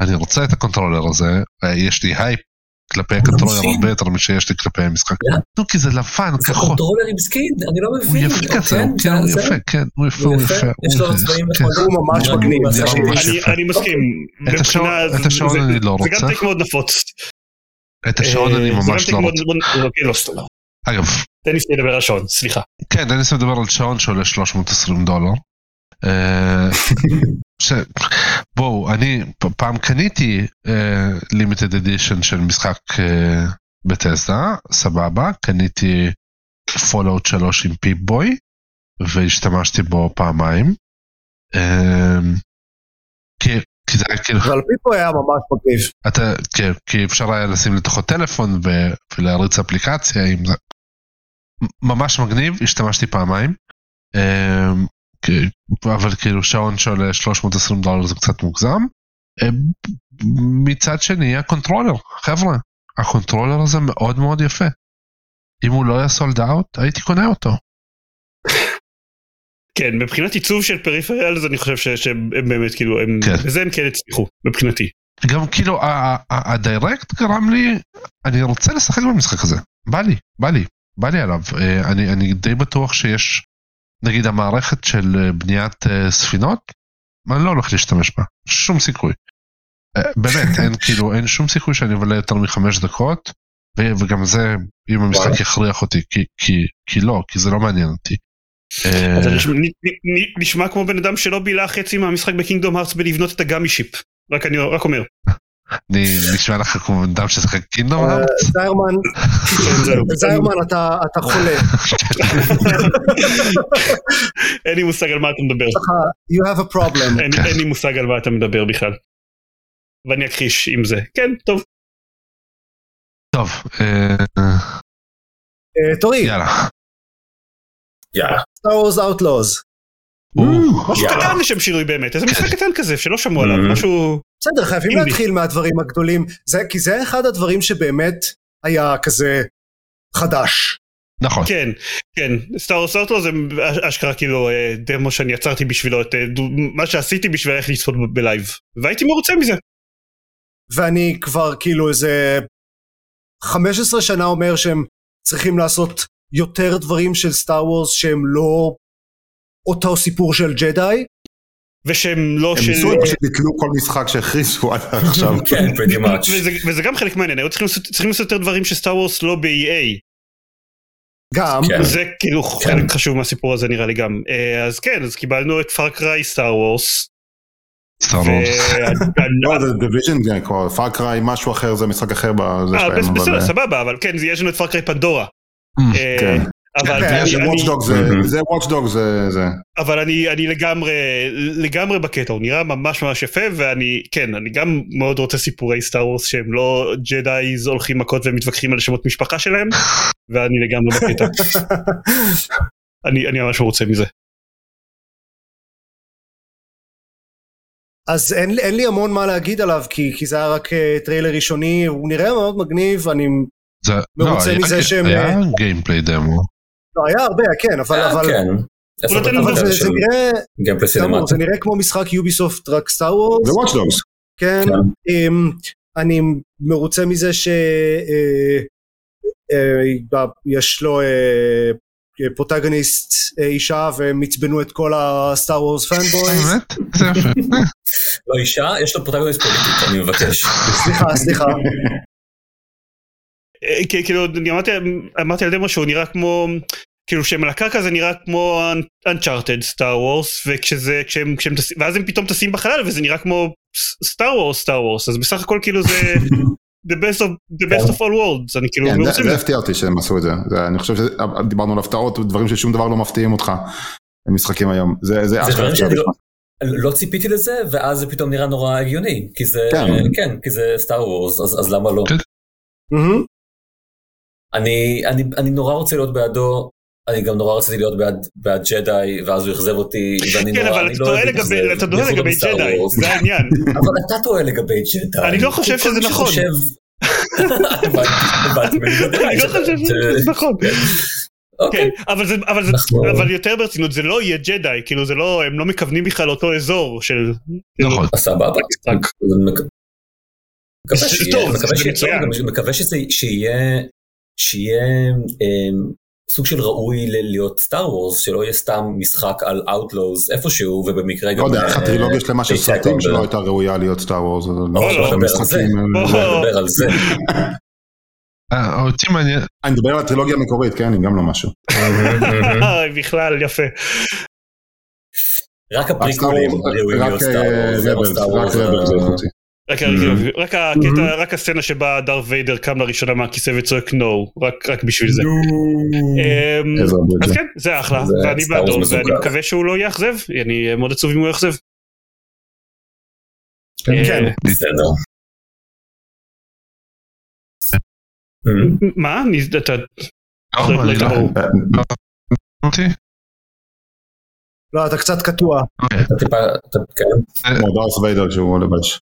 אני רוצה את ה controller הזה, אה, יש לי הייפ כלפי ה controller מבין. הרבה יותר משיש לי כלפי המשחק. לא. נו, כי זה לבן, זה כחול. controller עם skin, אני לא הוא מבין. יפה כזה, כן, הוא כן, הוא זה- יפה, כן, הוא יפה, הוא הוא יפה. יש לו הוא- צבעים כן. בכל הוא ממש מגניב. אני, מסכים. את השעון- זה- אני לא זה גם רוצה. טריק מאוד נפוץ. את השעון אני זה ממש לא רוצה. אגב, תן לי לדבר על השעון, סליחה. כן, דניס מדבר על שעון שעולה 320 דולר. אה, ש... בואו, אני פעם קניתי limited edition של משחק אה, Bethesda, סבבה, קניתי Fallout 3 עם Pip-Boy, והשתמשתי בו פעמיים. אה, כי, כי זה היה כאילו, אבל Pip-Boy היה ממש מגניב. אתה, כן, כי אפשר היה לשים לתוכו טלפון ו, ולהריץ אפליקציה עם זה. ממש מגניב, השתמשתי פעמיים. אמ, אבל כאילו שעון שעולה 320 דולר זה קצת מוגזם. אמ, מצד שני ה controller, חבר'ה, ה controller הזה מאוד מאוד יפה. אם הוא לא היה sold out, הייתי קונה אותו. כן, מבחינת עיצוב של peripherals אני חושב שהם באמת כאילו, הם- כן. בזה הם כן הצליחו, מבחינתי. גם כאילו ה- ה- ה- ה Direct גרם לי, אני רוצה לשחק במשחק הזה, בא לי, בא לי, בא לי עליו. אה, אני, אני די בטוח שיש, נגיד המערכת של אה, בניית אה, ספינות, אני לא הולך להשתמש בה, שום סיכוי. באמת, אין כאילו, אין שום סיכוי שאני אבלה יותר מחמש דקות, וגם זה, אם המשחק. יכריח אותי, כי, כי, כי לא, כי זה לא מעניין אותי. נשמע- כמו בן אדם שלא בילה חצי מהמשחק בקינגדום הארץ בלבנות את הגאמי שיפ. רק אני רק אומר. אני נשמע לך כמו בן אדם ששחק קינדום הארץ? זיירמן, כן. זיירמן אתה חולה. אין לי מושג על מה אתה מדבר. you have a problem. אין אין לי מושג על מה אתה מדבר בכלל. ואני אכחיש עם זה. כן, טוב. טוב, אה, אה, תורי, יאללה. יאללה. Star Wars Outlaws. משהו. קטן לשם שינוי באמת. איזה משחק קטן כזה שלא שמעו עליו. Mhm. משהו... בסדר, חייבים. להתחיל מהדברים הגדולים, זה, כי זה אחד הדברים שבאמת היה כזה חדש. נכון. כן, כן. Star Wars Outlaws זה אשכרה כאילו אה, דמו שאני יצרתי בשבילו את אה, מה שעשיתי בשביל איך לצפות ב- ב live. והייתי מרוצה מזה. ואני כבר כאילו איזה 15 שנה אומר שהם צריכים לעשות יותר דברים של Star Wars שהם לא אותו סיפור של ג'די. ושהם לא הם של... ניסו, הם פשוט ביטלו כל משחק שהכריזו עד עכשיו. כן, pretty much. וזה, וזה גם חלק מעניין, היו צריכים לעשות, יותר דברים ש Star Wars לא ב-EA. גם, כן. זה כאילו כן. חלק חשוב מהסיפור הזה נראה לי גם. אה, אז כן, אז קיבלנו את Far Cry Star Wars. Star Wars. לא, זה Division, זה כבר Far Cry משהו אחר, זה משחק אחר בזה אה, שלהם. בסדר, אה, סבבה, אבל כן, יש לנו את Far Cry Pandora. אה. אבל כן, אני- זה Watch Dogs. זה Watch Dogs, זה... זה. אבל אני, אני לגמרי, לגמרי בקטע, הוא נראה ממש ממש יפה, ואני, כן, אני גם מאוד רוצה סיפורי Star Wars שהם לא Jedis הולכים מכות ומתווכחים על שמות משפחה שלהם, ואני לגמרי בקטע. אני, אני ממש מרוצה מזה. אז אין, אין לי המון מה להגיד עליו כי, כי זה היה רק אה, טריילר ראשוני, הוא נראה מאוד מגניב, אני זה, מרוצה לא, היה- מזה שהם, היה אה, gameplay דמו. לא היה הרבה, כן, אבל, אה, אבל, כן. אבל זה, זה נראה, gameplay כאמור. זה נראה כמו משחק Ubisoft רק Star Wars, זה Watch Dogs. כן, כן. אני מרוצה מזה שיש לו אה, פרוטגוניסט אה, אישה והם עצבנו את כל ה Star Wars fanboys. באמת? זה יפה. לא אישה, יש לו פרוטגוניסט פוליטית, אני מבקש. סליחה, סליחה. אה, כאילו, אני אמרתי, אמרתי על דמו שהוא נראה כמו, כאילו שהם על הקרקע זה נראה כמו Uncharted סטאר וורס, וכשזה, כשהם, כשהם טסים, ואז הם פתאום טסים בחלל וזה נראה כמו סטאר וורס סטאר וורס, אז בסך הכל כאילו זה the best of, the best of all worlds, אני כאילו כן, זה- מרוצה זה. הפתיע אותי שהם עשו את זה. זה- אני חושב שדיברנו על הפתעות, דברים ששום דבר לא מפתיעים אותך. במשחקים היום. זה זה זה. לא- לא ציפיתי לזה, ואז זה פתאום נראה נורא הגיוני, כי זה, כן. כן, כי זה סטאר וורס, אז, אז למה לא? כן. אני, אני, אני נורא רוצה להיות בעדו, אני גם נורא רציתי להיות בעד, בעד ג'די, ואז הוא אכזב אותי, ואני כן, נורא, אבל אני אתה לא אוהב להתאכזב, אתה טועה לגבי ג'די. זה העניין. אבל אתה טועה לגבי ג'די. אני לא חושב שזה נכון. אני לא חושב זה- שזה נכון. אוקיי, כן, אבל זה, אבל זה, אבל יותר ברצינות, זה לא יהיה ג'די, כאילו זה לא, הם לא מכוונים בכלל לאותו אזור של... נכון. סבבה. מק- מקווה שיהיה- מקווה שיהיה סוג של ראוי להיות סטאר וורס, שלא יהיה סתם משחק על Outlaws איפשהו, ובמקרה לא גם... יודע, איך אה, הטרילוגיה שלמה של סרטים. שלא הייתה ראויה להיות סטאר וורס. לא, לא, לא מדבר על זה. המשחקים, בוא. אה, נדבר על זה. אה, אותי מעניין, אני מדבר על הטרילוגיה המקורית, כן, היא גם לא משהו. אה, בכלל, יפה. רק רק הפריקולים וורס, ראויים רק להיות סטאר וורס, לא רברס, רק וורס. רברס זה אה, איכותי. רק Mhm. ה- רק הקטע, רק הסצנה שבה דאר ויידר קם לראשונה מהכיסא וצועק נו, רק רק בשביל זה. אמ, אז זה. כן, זה אחלה, זה ואני בעדו, ואני. מקווה שהוא לא יאכזב, אני אהיה מאוד עצוב אם הוא יאכזב. כן. אה, בסדר. אמ, מה? אני- אתה... לא, לא לא. אותי? לא, אתה קצת קטוע. אתה טיפה, אתה- כן. כמו דארס ויידר שהוא לבש.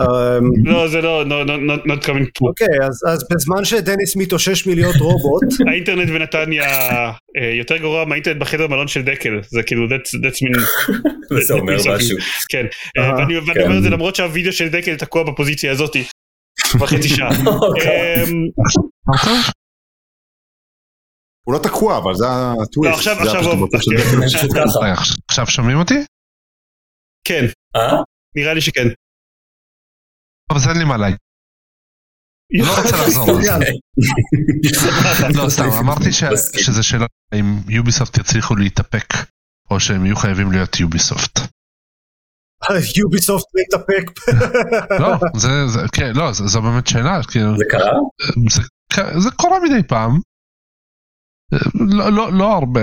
אמ, לא, זה לא, no, no, not- not coming to. אוקיי, אז בזמן שדניס מתאושש מלהיות רובוט, האינטרנט בנתניה אה, יותר גרוע מהאינטרנט בחדר מלון של דקל, זה כאילו, that's that's mean, זה אומר משהו. כן. אה, ואני ואני כן. אומר את זה למרות שהווידאו של דקל תקוע בפוזיציה הזאתי. כבר חצי שעה. הוא לא תקוע, אבל זה הטוויסט. לא, עכשיו- זה עכשיו עכשיו שומעים אותי? כן, אה? נראה לי שכן. אבל זה אין לי מה להגיד. אני לא רוצה לחזור לזה. לא, סתם, אמרתי. שזה שאלה אם יוביסופט יצליחו להתאפק, או שהם יהיו חייבים להיות יוביסופט. יוביסופט מתאפק. לא, זה, כן, לא, זו באמת שאלה, כאילו, זה קרה? זה קורה מדי פעם. לא, לא, לא הרבה.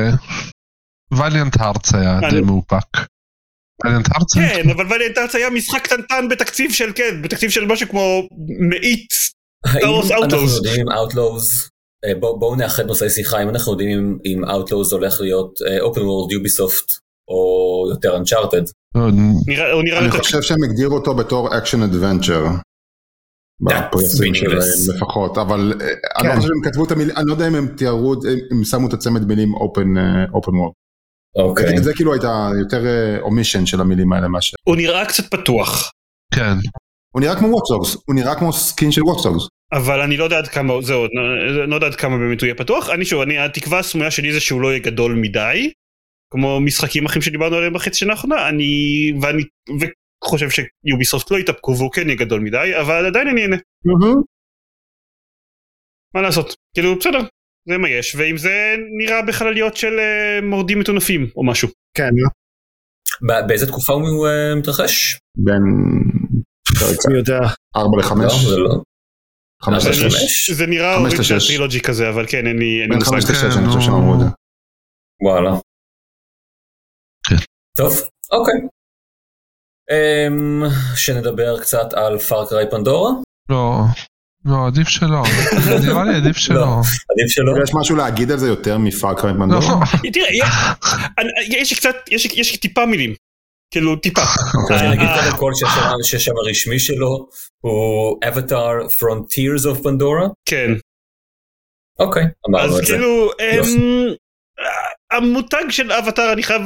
וליאנט הארץ היה אני- די מאופק. וליאנט הארץ? כן, אבל וליאנט ארץ היה משחק קטנטן בתקציב של, כן, בתקציב של משהו כמו מאית. Outlaws, אה, בוא- בואו נאחד נושאי שיחה, אם אנחנו יודעים אם- Outlaws הולך להיות אה, Open World Ubisoft או יותר הוא נראה אני. חושב שהם הגדירו אותו בתור action adventure. בפרסים. שלהם לפחות, אבל אה, אני לא כן. חושב שהם כתבו את המילים, אני לא יודע אם הם תיארו, הם שמו את הצמד מילים open open world. אוקיי. זה כאילו הייתה יותר omission של המילים האלה מאשר. הוא נראה קצת פתוח. כן, הוא נראה כמו Watch Dogs, הוא נראה כמו skin של Watch Dogs. אבל אני לא יודע עד כמה, זהו, לא יודע עד כמה באמת הוא יהיה פתוח. אני שוב, אני, התקווה הסמויה שלי זה שהוא לא יהיה גדול מדי, כמו משחקים אחרים שדיברנו עליהם בחצי שנה האחרונה, אני, ואני, וחושב ש Ubisoft לא יתאפקו והוא כן יהיה גדול מדי, אבל עדיין אני אהנה. מה לעשות? כאילו, בסדר, זה מה יש, ואם זה נראה בחלליות של אה, מורדים מטונפים או משהו. כן, ב- באיזה תקופה הוא אה, מתרחש? בין מי יודע. 4 ל-5, לא, זה לא. 5 אבל ל-6. חמש? זה נראה לשש. טרילוגי כזה, אבל כן, אין לי בין מושג. 5 ל-6 כן, אני חושב. שהם אמרו את זה. וואלה. כן. טוב, אוקיי. אמ, שנדבר קצת על פארקריי פנדורה? לא, לא, עדיף שלא. נראה לי עדיף שלא. עדיף שלא. יש משהו להגיד על זה יותר מפארקריי לא, מנדור? תראה, יש- אני- יש קצת, יש יש טיפה מילים. כאילו, טיפה. אז אה, נגיד אה. קודם כל שהשם- שהשם הרשמי שלו הוא Avatar Frontiers of Pandora? כן. אוקיי, אמרנו אז את זה. כאילו, יופי. אמ, המותג של אבטאר, אני חייב,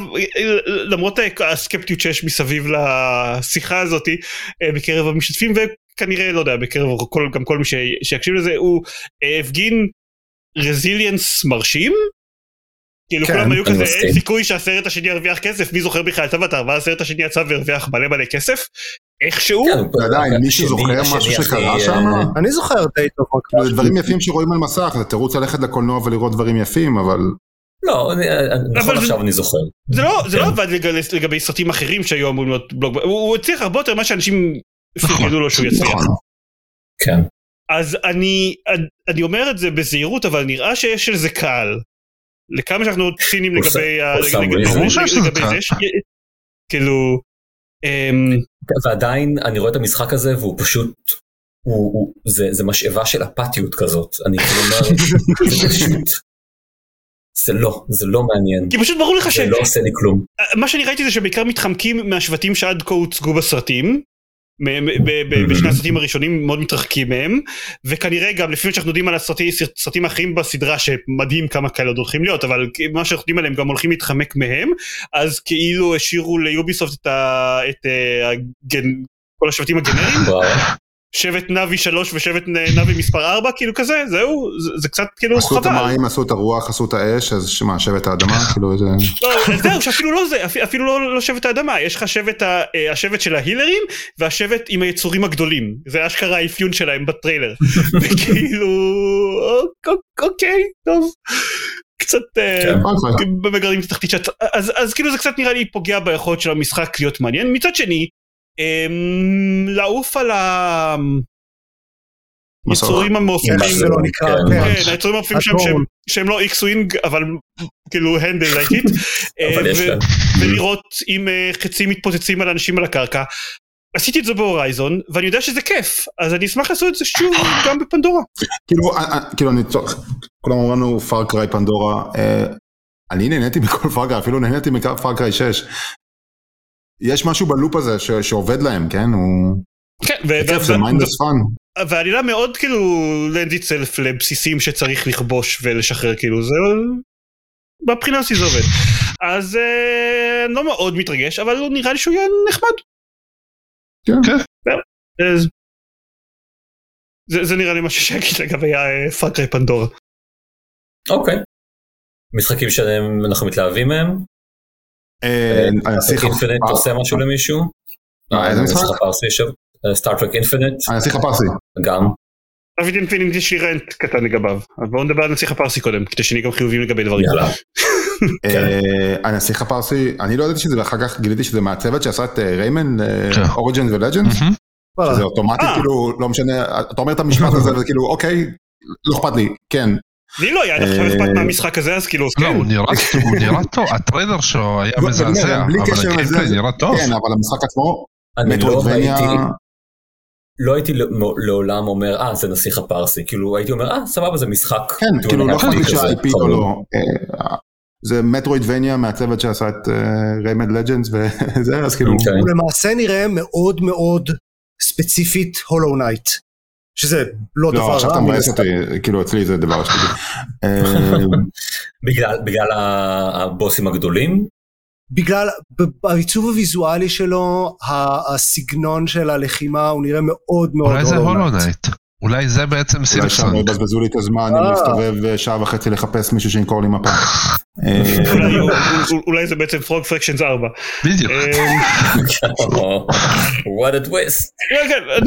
למרות הסקפטיות שיש מסביב לשיחה הזאתי אה, בקרב המשתתפים, וכנראה, לא יודע, בקרב כל, גם כל מי ש- שיקשיב לזה, הוא אה, הפגין רזיליאנס מרשים. כאילו כן, כולם היו כזה, מסכים. אין סיכוי שהסרט השני ירוויח כסף, מי זוכר בכלל את אבטאר, ואז הסרט השני יצא והרוויח מלא מלא כסף, איכשהו, כן, עדיין, מישהו זוכר משהו שקרה אה, שם? אני זוכר די טוב. כאילו. דברים יפים שרואים על מסך, זה תירוץ ללכת לקולנוע ולראות דברים יפים, אבל לא, אני- אני- נכון עכשיו אני זוכר. זה לא, זה לא כן. עבד לגבי, סרטים אחרים שהיו אמורים להיות בלוג, הוא, הצליח הרבה יותר ממה שאנשים פרגנו לו שהוא יצליח. נכון. כן. אז אני, אני אומר את זה בזהירות, אבל נראה שיש לזה קהל. לכמה שאנחנו ציניים For לגבי. זה, כאילו, אמ, ועדיין אני רואה את המשחק הזה והוא פשוט, הוא, הוא, זה, זה משאבה של אפתיות כזאת, אני כאילו אומר, זה פשוט, זה לא, זה לא מעניין, כי פשוט ברור לך ש... זה לא עושה לי כלום. מה שאני ראיתי זה שבעיקר מתחמקים מהשבטים שעד כה הוצגו בסרטים. בשני הסרטים הראשונים מאוד מתרחקים מהם וכנראה גם לפי מה שאנחנו יודעים על הסרטים סרטים האחרים בסדרה שמדהים כמה כאלה עוד הולכים להיות אבל מה שאנחנו יודעים עליהם גם הולכים להתחמק מהם אז כאילו השאירו ליוביסופט את, ה, את ה, הגן, כל השבטים הגנריים. שבט נאבי 3 ושבט נ- נאבי מספר 4 כאילו כזה זהו זה, זה קצת כאילו עשו את חבל. המים, עשו את הרוח, עשו את האש, אז שמה, שבט האדמה, כאילו זה... לא, זהו, שאפילו לא זה, אפ- אפילו לא, לא שבט האדמה, יש לך שבט, ה, אה, השבט של ההילרים והשבט עם היצורים הגדולים, זה אשכרה האפיון שלהם בטריילר, וכאילו, אוק- אוק- אוקיי, טוב, קצת אה, כן. במגרדים את התחתית שאת, אז, אז כאילו זה קצת נראה לי פוגע ביכולת של המשחק להיות מעניין, מצד שני, לעוף על המעופפים, איך שזה לא כן. כן. היצורים המעופפים שם שהם, לא X-Wing אבל כאילו handle לייטית. יש להם. ולראות אם אה, חצים מתפוצצים על אנשים על הקרקע. עשיתי את זה ב Horizon ואני יודע שזה כיף אז אני אשמח לעשות את זה שוב גם בפנדורה. כאילו, אה, אה, כאילו, אני צוחק, כולם אומרים לנו Far Cry Pandora, אה, אני נהניתי מכל Far Cry, אפילו נהניתי מ Far Cry 6. יש משהו ב loop הזה ש- שעובד להם, כן? הוא... כן, ו- זה mindless fun. והעלילה מאוד כאילו lend itself לבסיסים שצריך לכבוש ולשחרר כאילו זה מבחינה הזו זה עובד. אז אה, לא מאוד מתרגש אבל הוא נראה לי שהוא יהיה נחמד. כן. כן. זה, זה נראה לי משהו שיגיד לגבי Far Cry Pandora. אוקיי. משחקים שאנחנו מתלהבים מהם? אה, הנסיך אינפינט עושה משהו למישהו? אה, איזה משחק? סטארטרק אינפינט? הנסיך הפרסי. גם. דוד אינפינית יש לי רנט קטן לגביו. אז בואו נדבר על נסיך הפרסי קודם כדי שנהיה גם חיובים לגבי דברים. יאללה. כן. אה, הנסיך הפרסי, אני לא ידעתי שזה, ואחר כך גיליתי שזה מהצוות שעשה את אה, ריימן, כן. אוריג'ן ולג'נד. מהמם. וואלה. זה אוטומטית אה. כאילו, לא משנה, אתה אומר את המשפט הזה וכאילו, אוקיי, לא אכפת לי, כן. לי לא היה עד עכשיו אה, אכפת מהמשחק הזה אז כאילו לא, כן. הוא נראה טוב, הטריילר שלו היה זה- מזעזע, אבל הגיימפליי נראה טוב. כן, אבל המשחק עצמו, אני לא מטרואידבניה, ראיתי, לא הייתי ל- לעולם אומר, אה, זה נסיך הפרסי. כאילו, הייתי אומר, אה, סבבה, זה משחק. כן, כאילו לא לי כזה, שה-IP או. לא. אה, זה מטרואידבניה מהצוות שעשה את ריימד לג'נדס וזה, אז כאילו, אוקיי. הוא למעשה נראה מאוד מאוד ספציפית Hollow Knight. שזה לא דבר לא, עכשיו רע. אתה מבאס. אותי, כאילו אצלי זה דבר שלי. אה, בגלל, בגלל הבוסים הגדולים? בגלל ב- בעיצוב הוויזואלי שלו, ה- הסגנון של הלחימה הוא נראה מאוד מאוד אולי זה הולו נייט. אולי זה בעצם אולי שם לא. יבזבזו לי את הזמן אם אה. להסתובב אה, שעה וחצי לחפש מישהו שימכור לי מפה. אה, אולי- זה בעצם Frog Fractions 4. בדיוק. what a twist.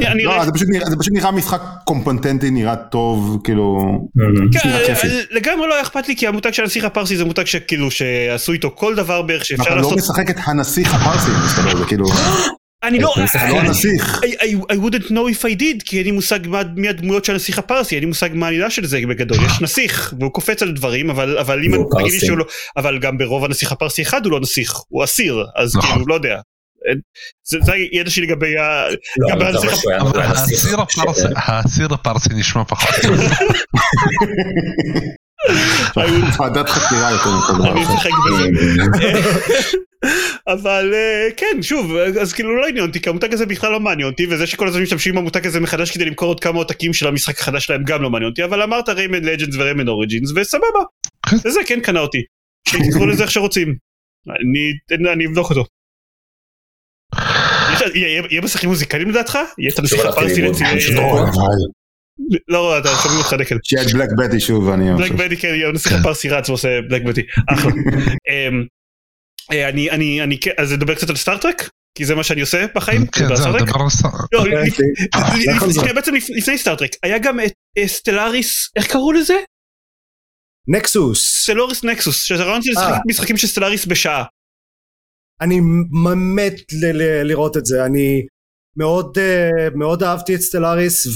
כן, לא, זה פשוט נראה- זה פשוט נראה משחק קומפטנטי, נראה טוב, כאילו, כן. לגמרי לא אכפת לי כי המותג של הנסיך הפרסי זה מותג שכאילו שעשו איתו כל דבר בערך שאפשר אתה לא לעשות. משחק את הנסיך הפרסי, מסתבר, זה כאילו, אני לא, אתה משחק לא אני- הנסיך. I, wouldn't know if I did כי אין לי מושג מי הדמויות של הנסיך הפרסי אין לי מושג מה העלילה של זה בגדול יש נסיך והוא קופץ על דברים אבל אבל אם תגיד לי. שהוא לא אבל גם ברוב הנסיך הפרסי אחד הוא לא נסיך הוא אסיר אז נכון. כאילו לא יודע. זה, זה הידע שלי לגבי ה... לא, נסיך האסיר הפרסי- נשמע פחות. ועדת חקירה יותר מכל אני. משחק בזה. אבל אה, כן שוב אז כאילו לא עניין אותי כי המותג הזה בכלל לא מעניין אותי וזה שכל הזמן משתמשים במותג הזה מחדש כדי למכור עוד כמה עותקים של המשחק החדש שלהם גם לא מעניין אותי אבל אמרת ריימן לג'נדס וריימן אוריג'ינס וסבבה. כן. וזה כן קנה אותי. שיקראו לזה איך שרוצים. אני אני אבדוק אותו. יש- יהיה משחקים מוזיקליים לדעתך? יהיה את הלכתי הפרסי לא לא אתה שומעים אותך דקל. שיהיה את בלק בטי שוב, אני בלק. בדי כן, הנסיך כן. הפרסי רץ ועושה בלק בדי. אחלה. אה, אני אני אני כן אז נדבר קצת על סטארטרק כי זה מה שאני עושה בחיים. כן, בעצם לפ- לפני סטארטרק היה גם את Stellaris איך קראו לזה? Nexus. Stellaris Nexus שזה רעיון של אה. משחקים של Stellaris בשעה. אני מת לראות את זה. אני מאוד אה, מאוד אהבתי את Stellaris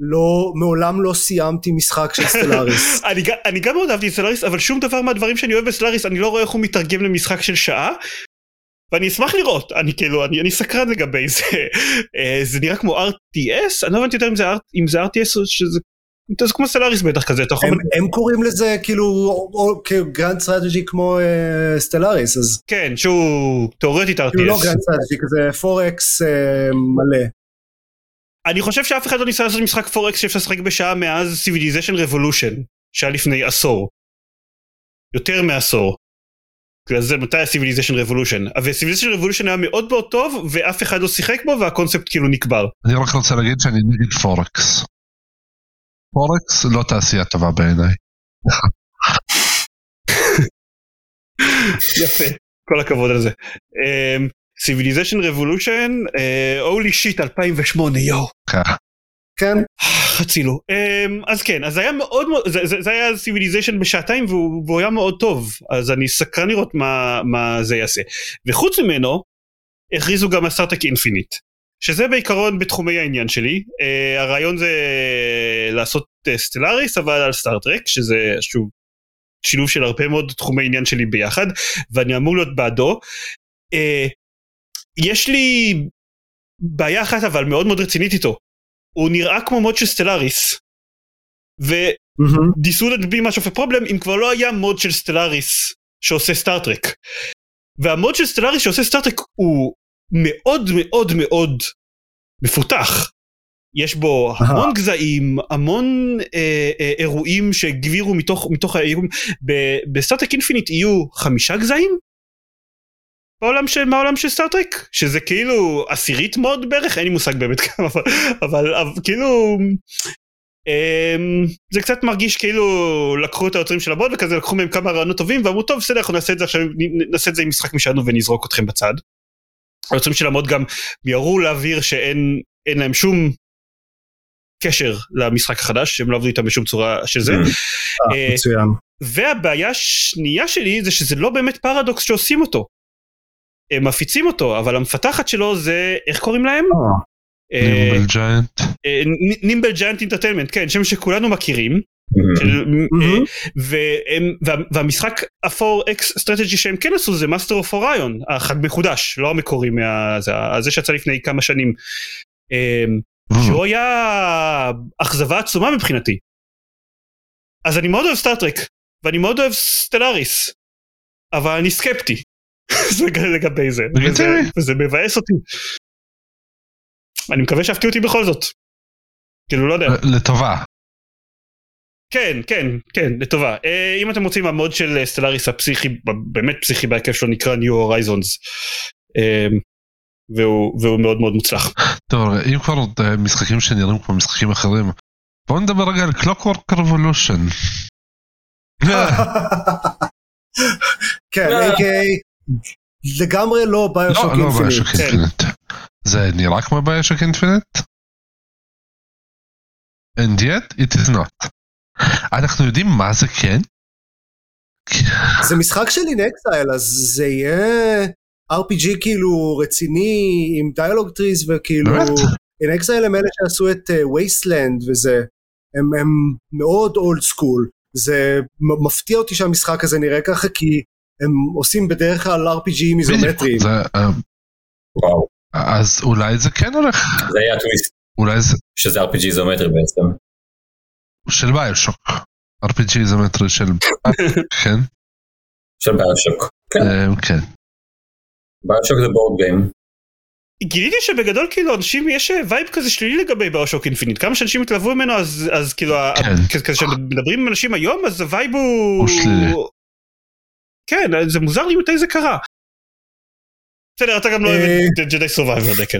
לא, מעולם לא סיימתי משחק של Stellaris. אני, אני גם מאוד אהבתי את Stellaris אבל שום דבר מהדברים שאני אוהב ב Stellaris אני לא רואה איך הוא מתרגם למשחק של שעה. ואני אשמח לראות אני כאילו אני, אני סקרן לגבי זה אה, זה נראה כמו RTS אני לא הבנתי יותר אם זה, אם זה RTS או שזה זה כמו Stellaris בטח כזה אתה יכול הם, הם קוראים לזה כאילו או- כ grand strategy כמו אה, Stellaris, אז כן שהוא תאורטית כאילו לא RTS grand strategy, כזה 4X אה, מלא. אני חושב שאף אחד לא ניסה לעשות משחק 4X שאפשר לשחק בשעה מאז Civilization Revolution שהיה לפני עשור. יותר מעשור. בגלל זה מתי ה Civilization Revolution ו Civilization Revolution היה מאוד מאוד טוב ואף אחד לא שיחק בו והקונספט כאילו נקבר. אני רק רוצה להגיד שאני נגד פורקס. פורקס לא תעשייה טובה בעיניי. יפה כל הכבוד על זה. Civilization Revolution holy shit 2008 יואו. ככה. כן, חצילו. Um, אז כן, אז היה מאוד מאוד, זה, זה, זה היה Civilization בשעתיים והוא, והוא היה מאוד טוב, אז אני סקרן לראות מה, מה זה יעשה. וחוץ ממנו, הכריזו גם על Star Trek Infinite, שזה בעיקרון בתחומי העניין שלי. Uh, הרעיון זה לעשות uh, Stellaris אבל על Star Trek, שזה שוב שילוב של הרבה מאוד תחומי עניין שלי ביחד, ואני אמור להיות בעדו. Uh, יש לי בעיה אחת אבל מאוד מאוד רצינית איתו. הוא נראה כמו mod של Stellaris. much of a problem אם כבר לא היה mod של Stellaris שעושה Star Trek. וה mod של Stellaris שעושה Star Trek הוא מאוד מאוד מאוד מפותח. יש בו המון גזעים, המון אה, אה, אירועים שגבירו מתוך, מתוך האירועים. ב- ב Star Trek Infinite יהיו חמישה גזעים? בעולם של, מהעולם של Star Trek? שזה כאילו עשירית mod בערך? אין לי מושג באמת כמה, אבל, אבל, אבל כאילו... אמ, זה קצת מרגיש כאילו לקחו את היוצרים של המוד וכזה לקחו מהם כמה רעיונות טובים ואמרו טוב בסדר אנחנו נעשה את זה עכשיו נעשה את זה עם משחק משלנו ונזרוק אתכם בצד. היוצרים של המוד גם מיהרו להבהיר שאין אין להם שום קשר למשחק החדש שהם לא עבדו איתם בשום צורה של זה. אה, אה, מצוין. והבעיה השנייה שלי זה שזה לא באמת פרדוקס שעושים אותו. הם מפיצים אותו אבל המפתחת שלו זה איך קוראים להם? Nimble Giant. Nimble Giant Entertainment כן שם שכולנו מכירים. אה, והמשחק ה 4X strategy שהם כן עשו זה Master of Orion המחודש לא המקורי מה, זה, זה שיצא לפני כמה שנים אה, שהוא היה אכזבה עצומה מבחינתי. אז אני מאוד אוהב Star Trek ואני מאוד אוהב Stellaris אבל אני סקפטי לגבי זה וזה, מבאס אותי. אני מקווה שהפתיעו אותי בכל זאת. כאילו לא יודע. לטובה. כן כן כן לטובה אה, אם אתם רוצים ה mod של Stellaris הפסיכי באמת פסיכי בהיקף שלו נקרא New Horizons אה, והוא, והוא מאוד מאוד מוצלח. טוב, אם כבר אה, משחקים שנראים כמו משחקים אחרים, בואו נדבר רגע על Clockwork Revolution. כן, a.k.a. לגמרי לא BioShock לא, לא BioShock Infinite. Infinite. זה נראה כמו BioShock Infinite? And yet it is not. אנחנו יודעים מה זה כן? זה משחק של inXile, אז זה יהיה RPG כאילו רציני עם dialogue trees וכאילו inXile הם אלה שעשו את Wasteland וזה הם, הם מאוד old school זה מפתיע אותי שהמשחק הזה נראה ככה כי הם עושים בדרך כלל RPG איזומטריים. אה, וואו, אז אולי זה כן הולך, זה היה הטוויסט, אולי זה שזה RPG איזומטרי בעצם. של BioShock. RPG איזומטרי של... כן? של BioShock. כן, אה, כן. BioShock זה board game. גיליתי שבגדול כאילו אנשים יש אה, vibe כזה שלילי לגבי BioShock Infinite כמה שאנשים התלהבו ממנו אז אז כאילו כן. כזה שמדברים עם אנשים היום אז ה vibe הוא הוא שלילי. כן זה מוזר לי מתי זה קרה. בסדר אתה גם לא אוהב אה. את Jedi Survivor דקל.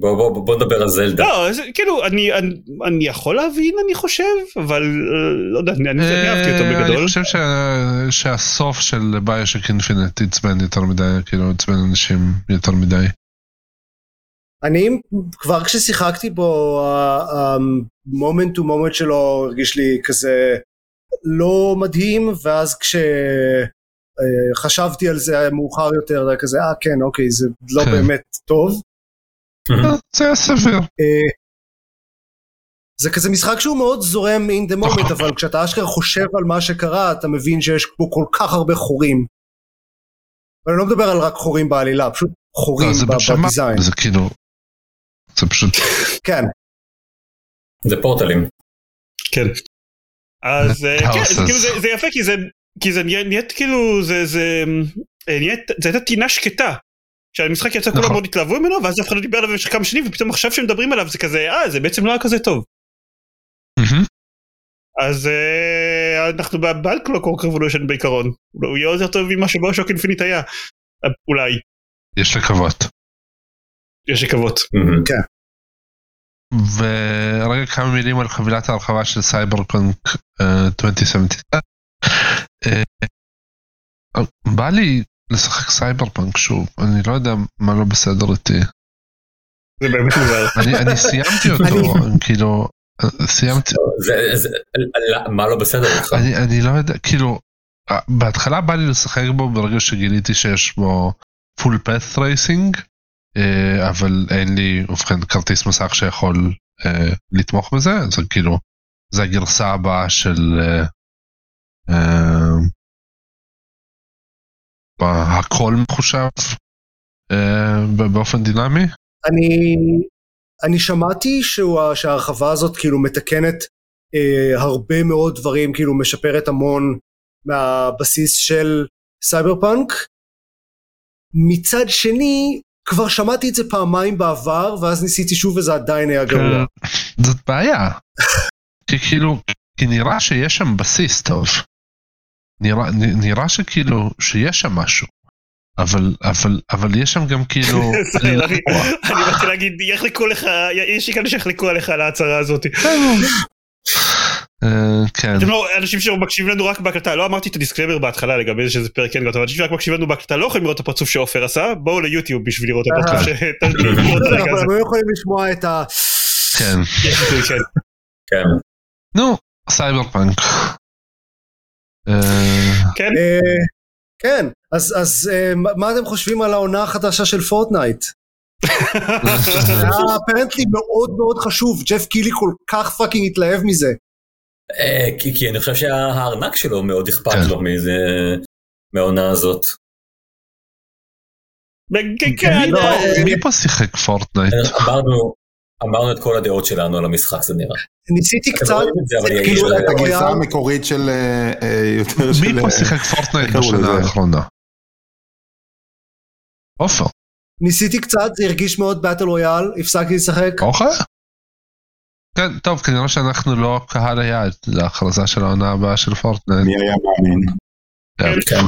בוא בוא בוא נדבר על זלדה. לא זה כאילו אני אני- אני יכול להבין אני חושב אבל אה, לא יודע אני אני אהבתי אותו אה, אני בגדול. חושב שה- שהסוף של BioShock Infinite עצבן יותר מדי, כאילו עצבן אנשים יותר מדי. אני כבר כששיחקתי בו ה moment to moment שלו הרגיש לי כזה לא מדהים ואז כשחשבתי על זה מאוחר יותר זה היה כזה אה כן אוקיי זה לא כן. באמת טוב. אה, זה היה סביר. אה, זה כזה משחק שהוא מאוד זורם in the moment, אבל כשאתה אשכרה חושב על מה שקרה, אתה מבין שיש פה כל כך הרבה חורים. ואני לא מדבר על רק חורים בעלילה, פשוט חורים בשמיים, בדיזיין. זה כאילו, זה פשוט, כן, זה פורטלים. כן. אז אה, כן. זה כאילו זה- יפה כי זה כי זה נהיית כאילו זה זה אה, נהיית זה הייתה טינה שקטה. כשהמשחק יצא כולם נכון. מאוד התלהבו ממנו ואז אף אחד לא דיבר עליו במשך כמה שנים ופתאום עכשיו שמדברים עליו זה כזה אה זה בעצם לא היה כזה טוב. אז אה, אנחנו בעד Clockwork Revolution בעיקרון. הוא יהיה יותר טוב ממה ש BioShock Infinite היה. אולי. יש לקוות. יש לקוות. מהמם. ורגע כמה מילים על חבילת ההרחבה של סייבר פאנק אה, 2077. אה, אה, בא לי לשחק סייבר פאנק שוב, אני לא יודע מה לא בסדר איתי. זה באמת מוזר. אני סיימתי אותו, כאילו, סיימתי, לא, מה לא בסדר איתך? אני לא יודע, כאילו, אה, בהתחלה בא לי לשחק בו ברגע שגיליתי שיש בו full path tracing, אבל אין לי, ובכן, כרטיס מסך שיכול אה, לתמוך בזה, זה כאילו, זה הגרסה הבאה של אה, אה, הכל מחושב אה, באופן דינמי. אני, אני שמעתי שהוא, שההרחבה הזאת כאילו מתקנת אה, הרבה מאוד דברים, כאילו משפרת המון מהבסיס של סייבר פאנק. מצד שני, כבר שמעתי את זה פעמיים בעבר, ואז ניסיתי שוב וזה עדיין היה גרוע. זאת בעיה. כי כאילו, כי נראה שיש שם בסיס טוב. נראה, נראה שכאילו, שיש שם משהו. אבל, אבל, אבל יש שם גם כאילו... אני. אני באתי להגיד יחלקו לך יש לי כאלה שיחלקו עליך על ההצהרה הזאת. אה, כן, אתם לא אנשים שמקשיבים לנו רק בהקלטה לא אמרתי את ה disclaimer בהתחלה לגבי זה שזה פרק כן גדול אנשים שרק מקשיבים לנו בהקלטה לא יכולים לראות את הפרצוף שעופר עשה בואו ליוטיוב בשביל לראות את הפרצוף ש... את אבל הזה. הם לא יכולים לשמוע את ה... כן. כן. כן. נו, סייבר פאנק. אה, כן אה, כן, אז, אה, מה אתם חושבים על העונה החדשה של Fortnite? זה היה apparently מאוד מאוד חשוב, Geoff Keighley כל כך fucking התלהב מזה. אה, כי כי אני חושב שהארנק שלו מאוד אכפת כן. לו מזה, מהעונה הזאת. כן, כן, לא, אה, מי פה שיחק Fortnite? אמרנו, אמרנו את כל הדעות שלנו על המשחק זה נראה. ניסיתי קצת, את זה, כאילו, זה- אתה הגרסה המקורית של אה, אה, יותר של... מי פה אה, שיחק Fortnite בשנה? האחרונה? עופר, ניסיתי קצת, זה הרגיש מאוד battle royale, הפסקתי לשחק. אוכל? כן, טוב, כנראה שאנחנו לא קהל היעד להכרזה של העונה הבאה של Fortnite. מי היה מאמין? כן.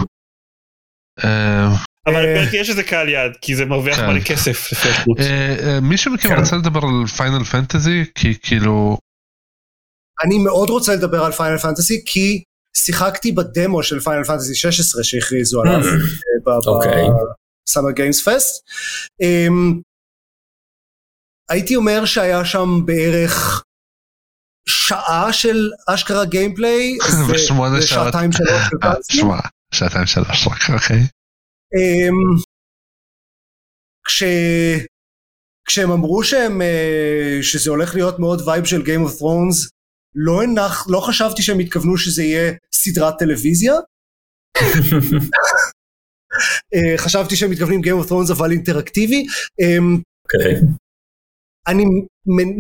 אה, אבל אה, יש איזה קהל יעד כי זה מרוויח כן. מלא כסף. אה, מישהו מכם כן. רוצה לדבר על Final Fantasy? כי כאילו, אני מאוד רוצה לדבר על Final Fantasy, כי שיחקתי בדמו של Final Fantasy 16 שהכריזו עליו. ב Summer Games Fest. הייתי אומר שהיה שם בערך שעה של אשכרה gameplay, ו- ושמונה שעות. ושעתיים שלוש של אה, פאנצים. שמע, שעתיים שלוש רק, אוקיי. אמ, כש... כשהם אמרו שהם, אה, שזה הולך להיות מאוד vibe של Game of Thrones, לא, הנח, לא חשבתי שהם התכוונו שזה יהיה סדרת טלוויזיה. אה, חשבתי שהם מתכוונים Game of Thrones אבל אינטראקטיבי. אמ, אוקיי. אני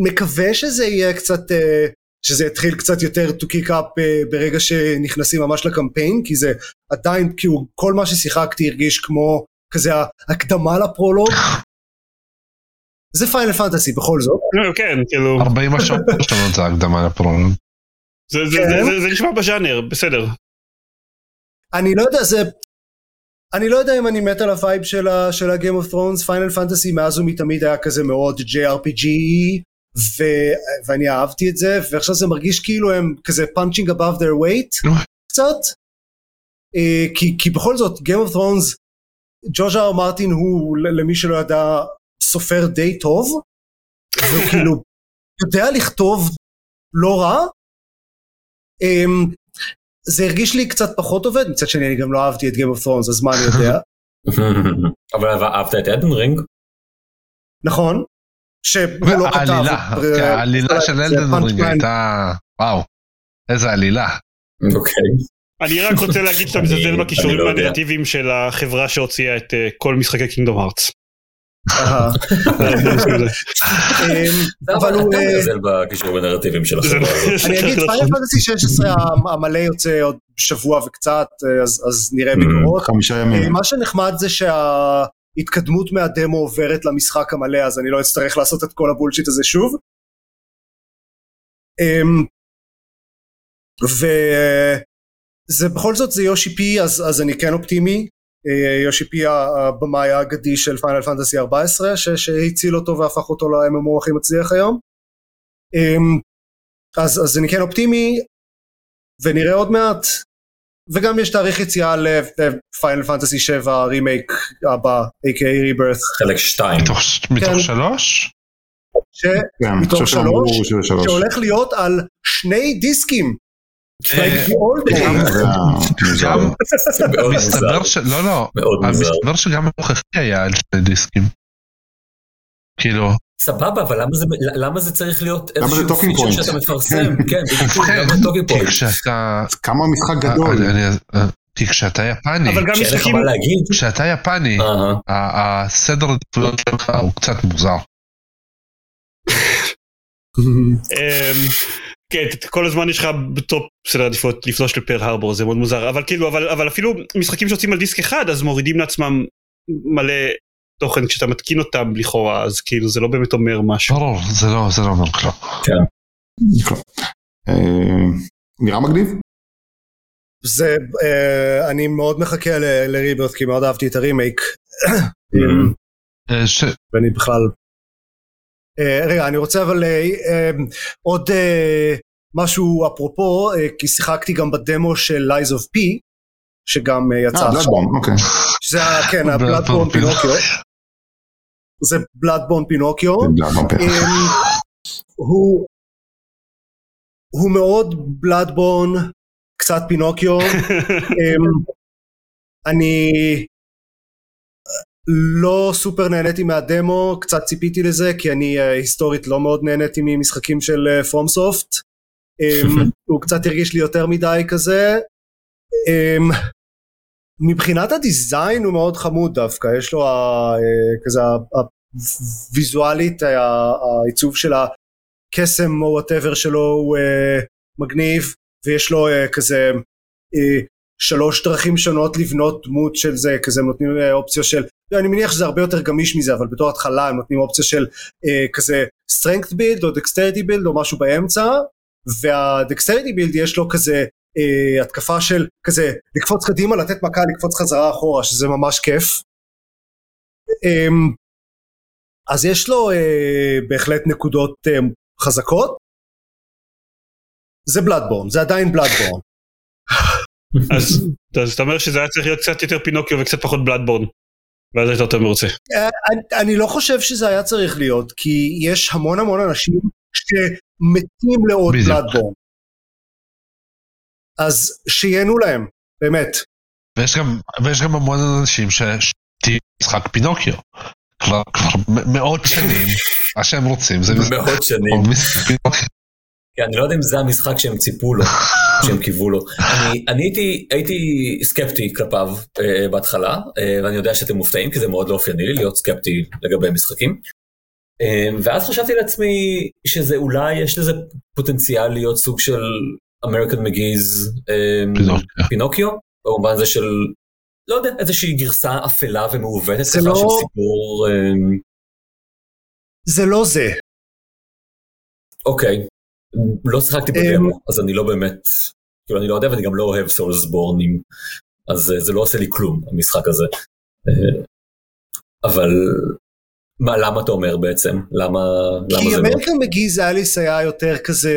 מקווה שזה יהיה קצת, אה, שזה יתחיל קצת יותר to kick up אה, ברגע שנכנסים ממש לקמפיין, כי זה עדיין, כאילו, כל מה ששיחקתי הרגיש כמו כזה הקדמה לפרולוג. זה פיינל פנטסי בכל זאת. לא, כן כאילו 40 השעות זה הקדמה לפרולוג. זה- זה- כן. זה- זה נשמע בז'אנר בסדר. אני לא יודע, זה... אני לא יודע אם אני מת על ה vibe של ה-game of thrones, Final Fantasy מאז ומתמיד היה כזה מאוד JRPG, ו... ואני אהבתי את זה, ועכשיו זה מרגיש כאילו הם כזה punching above their weight. קצת. אה, כי, כי בכל זאת, Game of Thrones, ג'ורג' אר מרטין הוא, למי שלא ידע, סופר די טוב, והוא כאילו יודע לכתוב לא רע. זה הרגיש לי קצת פחות עובד, מצד שני אני גם לא אהבתי את Game of Thrones, אז מה אני יודע. אבל אהבת את אדן רינג? נכון, שהוא לא כתב. העלילה, אה, העלילה של זה אלדן. רינג הייתה, וואו, איזה עלילה. אוקיי. אני רק רוצה להגיד שאתה מזלזל בכישורים לא יודע. הנרטיביים של החברה שהוציאה את אה, כל משחקי קינגדום הארטס. אמ, אבל הוא... אתה אה, מזלזל בכישורים הנרטיביים של החברה הזאת. אני אגיד, פיינל פנטסי 16 המלא יוצא עוד שבוע וקצת, אה, אז נראה Mm. בקרות. חמישה אה, ימים. מה שנחמד זה שההתקדמות מהדמו עוברת למשחק המלא, אז אני לא אצטרך לעשות את כל הבולשיט הזה שוב. אמ, וזה בכל זאת זה יושי פי, אז, אז אני כן אופטימי. אה, Yoshi-P הבמאי האגדי של Final Fantasy 14, ש, שהציל אותו והפך אותו ל-MMO הכי מצליח היום. אמ, אז, אז אני כן אופטימי, ונראה עוד מעט. וגם יש תאריך יציאה ל Final Fantasy 7 רימייק הבא, a.k.a. Rebirth, חלק 2. מתוך- מתוך כן. שלוש? כן, אני מתוך חושב שהם אמרו שלוש, שזה שלוש. שהולך להיות על שני דיסקים. מסתבר ש... לא, לא. מאוד מוזר. מסתבר שגם הנוכחי היה על שני דיסקים. כאילו, סבבה, אבל למה זה, למה זה צריך להיות איזשהו פיצ'ר? שאתה מפרסם? כן, ובכן, למה point? כשאתה... אז כמה המשחק אה, גדול. אני- אה, כי כשאתה יפני, אבל גם שאין לך משחקים, מה להגיד? כשאתה יפני, הסדר עדיפויות שלך הוא קצת מוזר. כן, כל הזמן יש לך בטופ סדר עדיפויות לפלוש לפר הרבור, זה מאוד מוזר, אבל כאילו, אבל, אבל אפילו משחקים שיוצאים על דיסק אחד, אז מורידים לעצמם מלא תוכן כשאתה מתקין אותם לכאורה, אז כאילו זה לא באמת אומר משהו. ברור, זה לא, זה לא אומר כלום. אה, נראה מגניב? זה, אה, אני מאוד מחכה ל- לריברת' כי מאוד אהבתי את הרימייק. אה, ואני בכלל... אה, רגע, אני רוצה אבל אה, אה, עוד משהו אפרופו, כי שיחקתי גם בדמו של Lies of P, שגם יצא עכשיו. אוקיי. שזה, כן, Bloodborne הבלאדבורן פינוקיו. זה בלאדבורן פינוקיו. אמ, הוא הוא מאוד בלאדבורן, קצת פינוקיו. אני לא סופר נהניתי מהדמו, קצת ציפיתי לזה, כי אני אה, היסטורית לא מאוד נהניתי ממשחקים של FromSoft. הוא קצת הרגיש לי יותר מדי כזה. אמ, מבחינת ה design הוא מאוד חמוד דווקא, יש לו ה- אה, כזה ה- ויזואלית ה- העיצוב של הקסם או whatever שלו הוא אה, מגניב ויש לו אה, כזה אה, שלוש דרכים שונות לבנות דמות של זה כזה נותנים אה, אופציה של אני מניח שזה הרבה יותר גמיש מזה אבל בתור התחלה הם נותנים אופציה של אה, כזה strength build או dexterity build או משהו באמצע והdexterity build יש לו כזה אה, התקפה של כזה לקפוץ קדימה לתת מכה לקפוץ חזרה אחורה שזה ממש כיף. אה, אז יש לו אה, בהחלט נקודות אה, חזקות. זה בלאדבורן, זה עדיין בלאדבורן. אז אז אתה אומר שזה היה צריך להיות קצת יותר פינוקיו וקצת פחות בלאדבורן. ואז היית יותר מרוצה. אה, אני, לא חושב שזה היה צריך להיות, כי יש המון המון אנשים שמתים לעוד. בלאדבורן. אז שייהנו להם, באמת. ויש גם, ויש גם המון אנשים שתהיה משחק פינוקיו. כבר, כבר מאות שנים, מה שהם רוצים זה משחק מאות שנים. פינוקיו. כן, אני לא יודע אם זה המשחק שהם ציפו לו, שהם קיוו לו. אני, אני הייתי, הייתי סקפטי כלפיו אה, בהתחלה, אה, ואני יודע שאתם מופתעים, כי זה מאוד לא אופייני לי להיות סקפטי לגבי משחקים. אה, ואז חשבתי לעצמי שזה אולי יש לזה פוטנציאל להיות סוג של אמריקן מגיז פינוקיו. פינוקיו, במובן זה של, לא יודע, איזושהי גרסה אפלה ומעוותת זה ככה לא- של סיפור, אה, זה לא זה. אוקיי, לא שיחקתי אמ, בדמו, אז אני לא באמת, כאילו אני לא יודע ואני גם לא אוהב סולסבורנים, אז אה, זה לא עושה לי כלום, המשחק הזה. אה, אבל מה, למה אתה אומר בעצם? למה, למה כי זה לא? אמריקן מגיז אליס היה יותר כזה,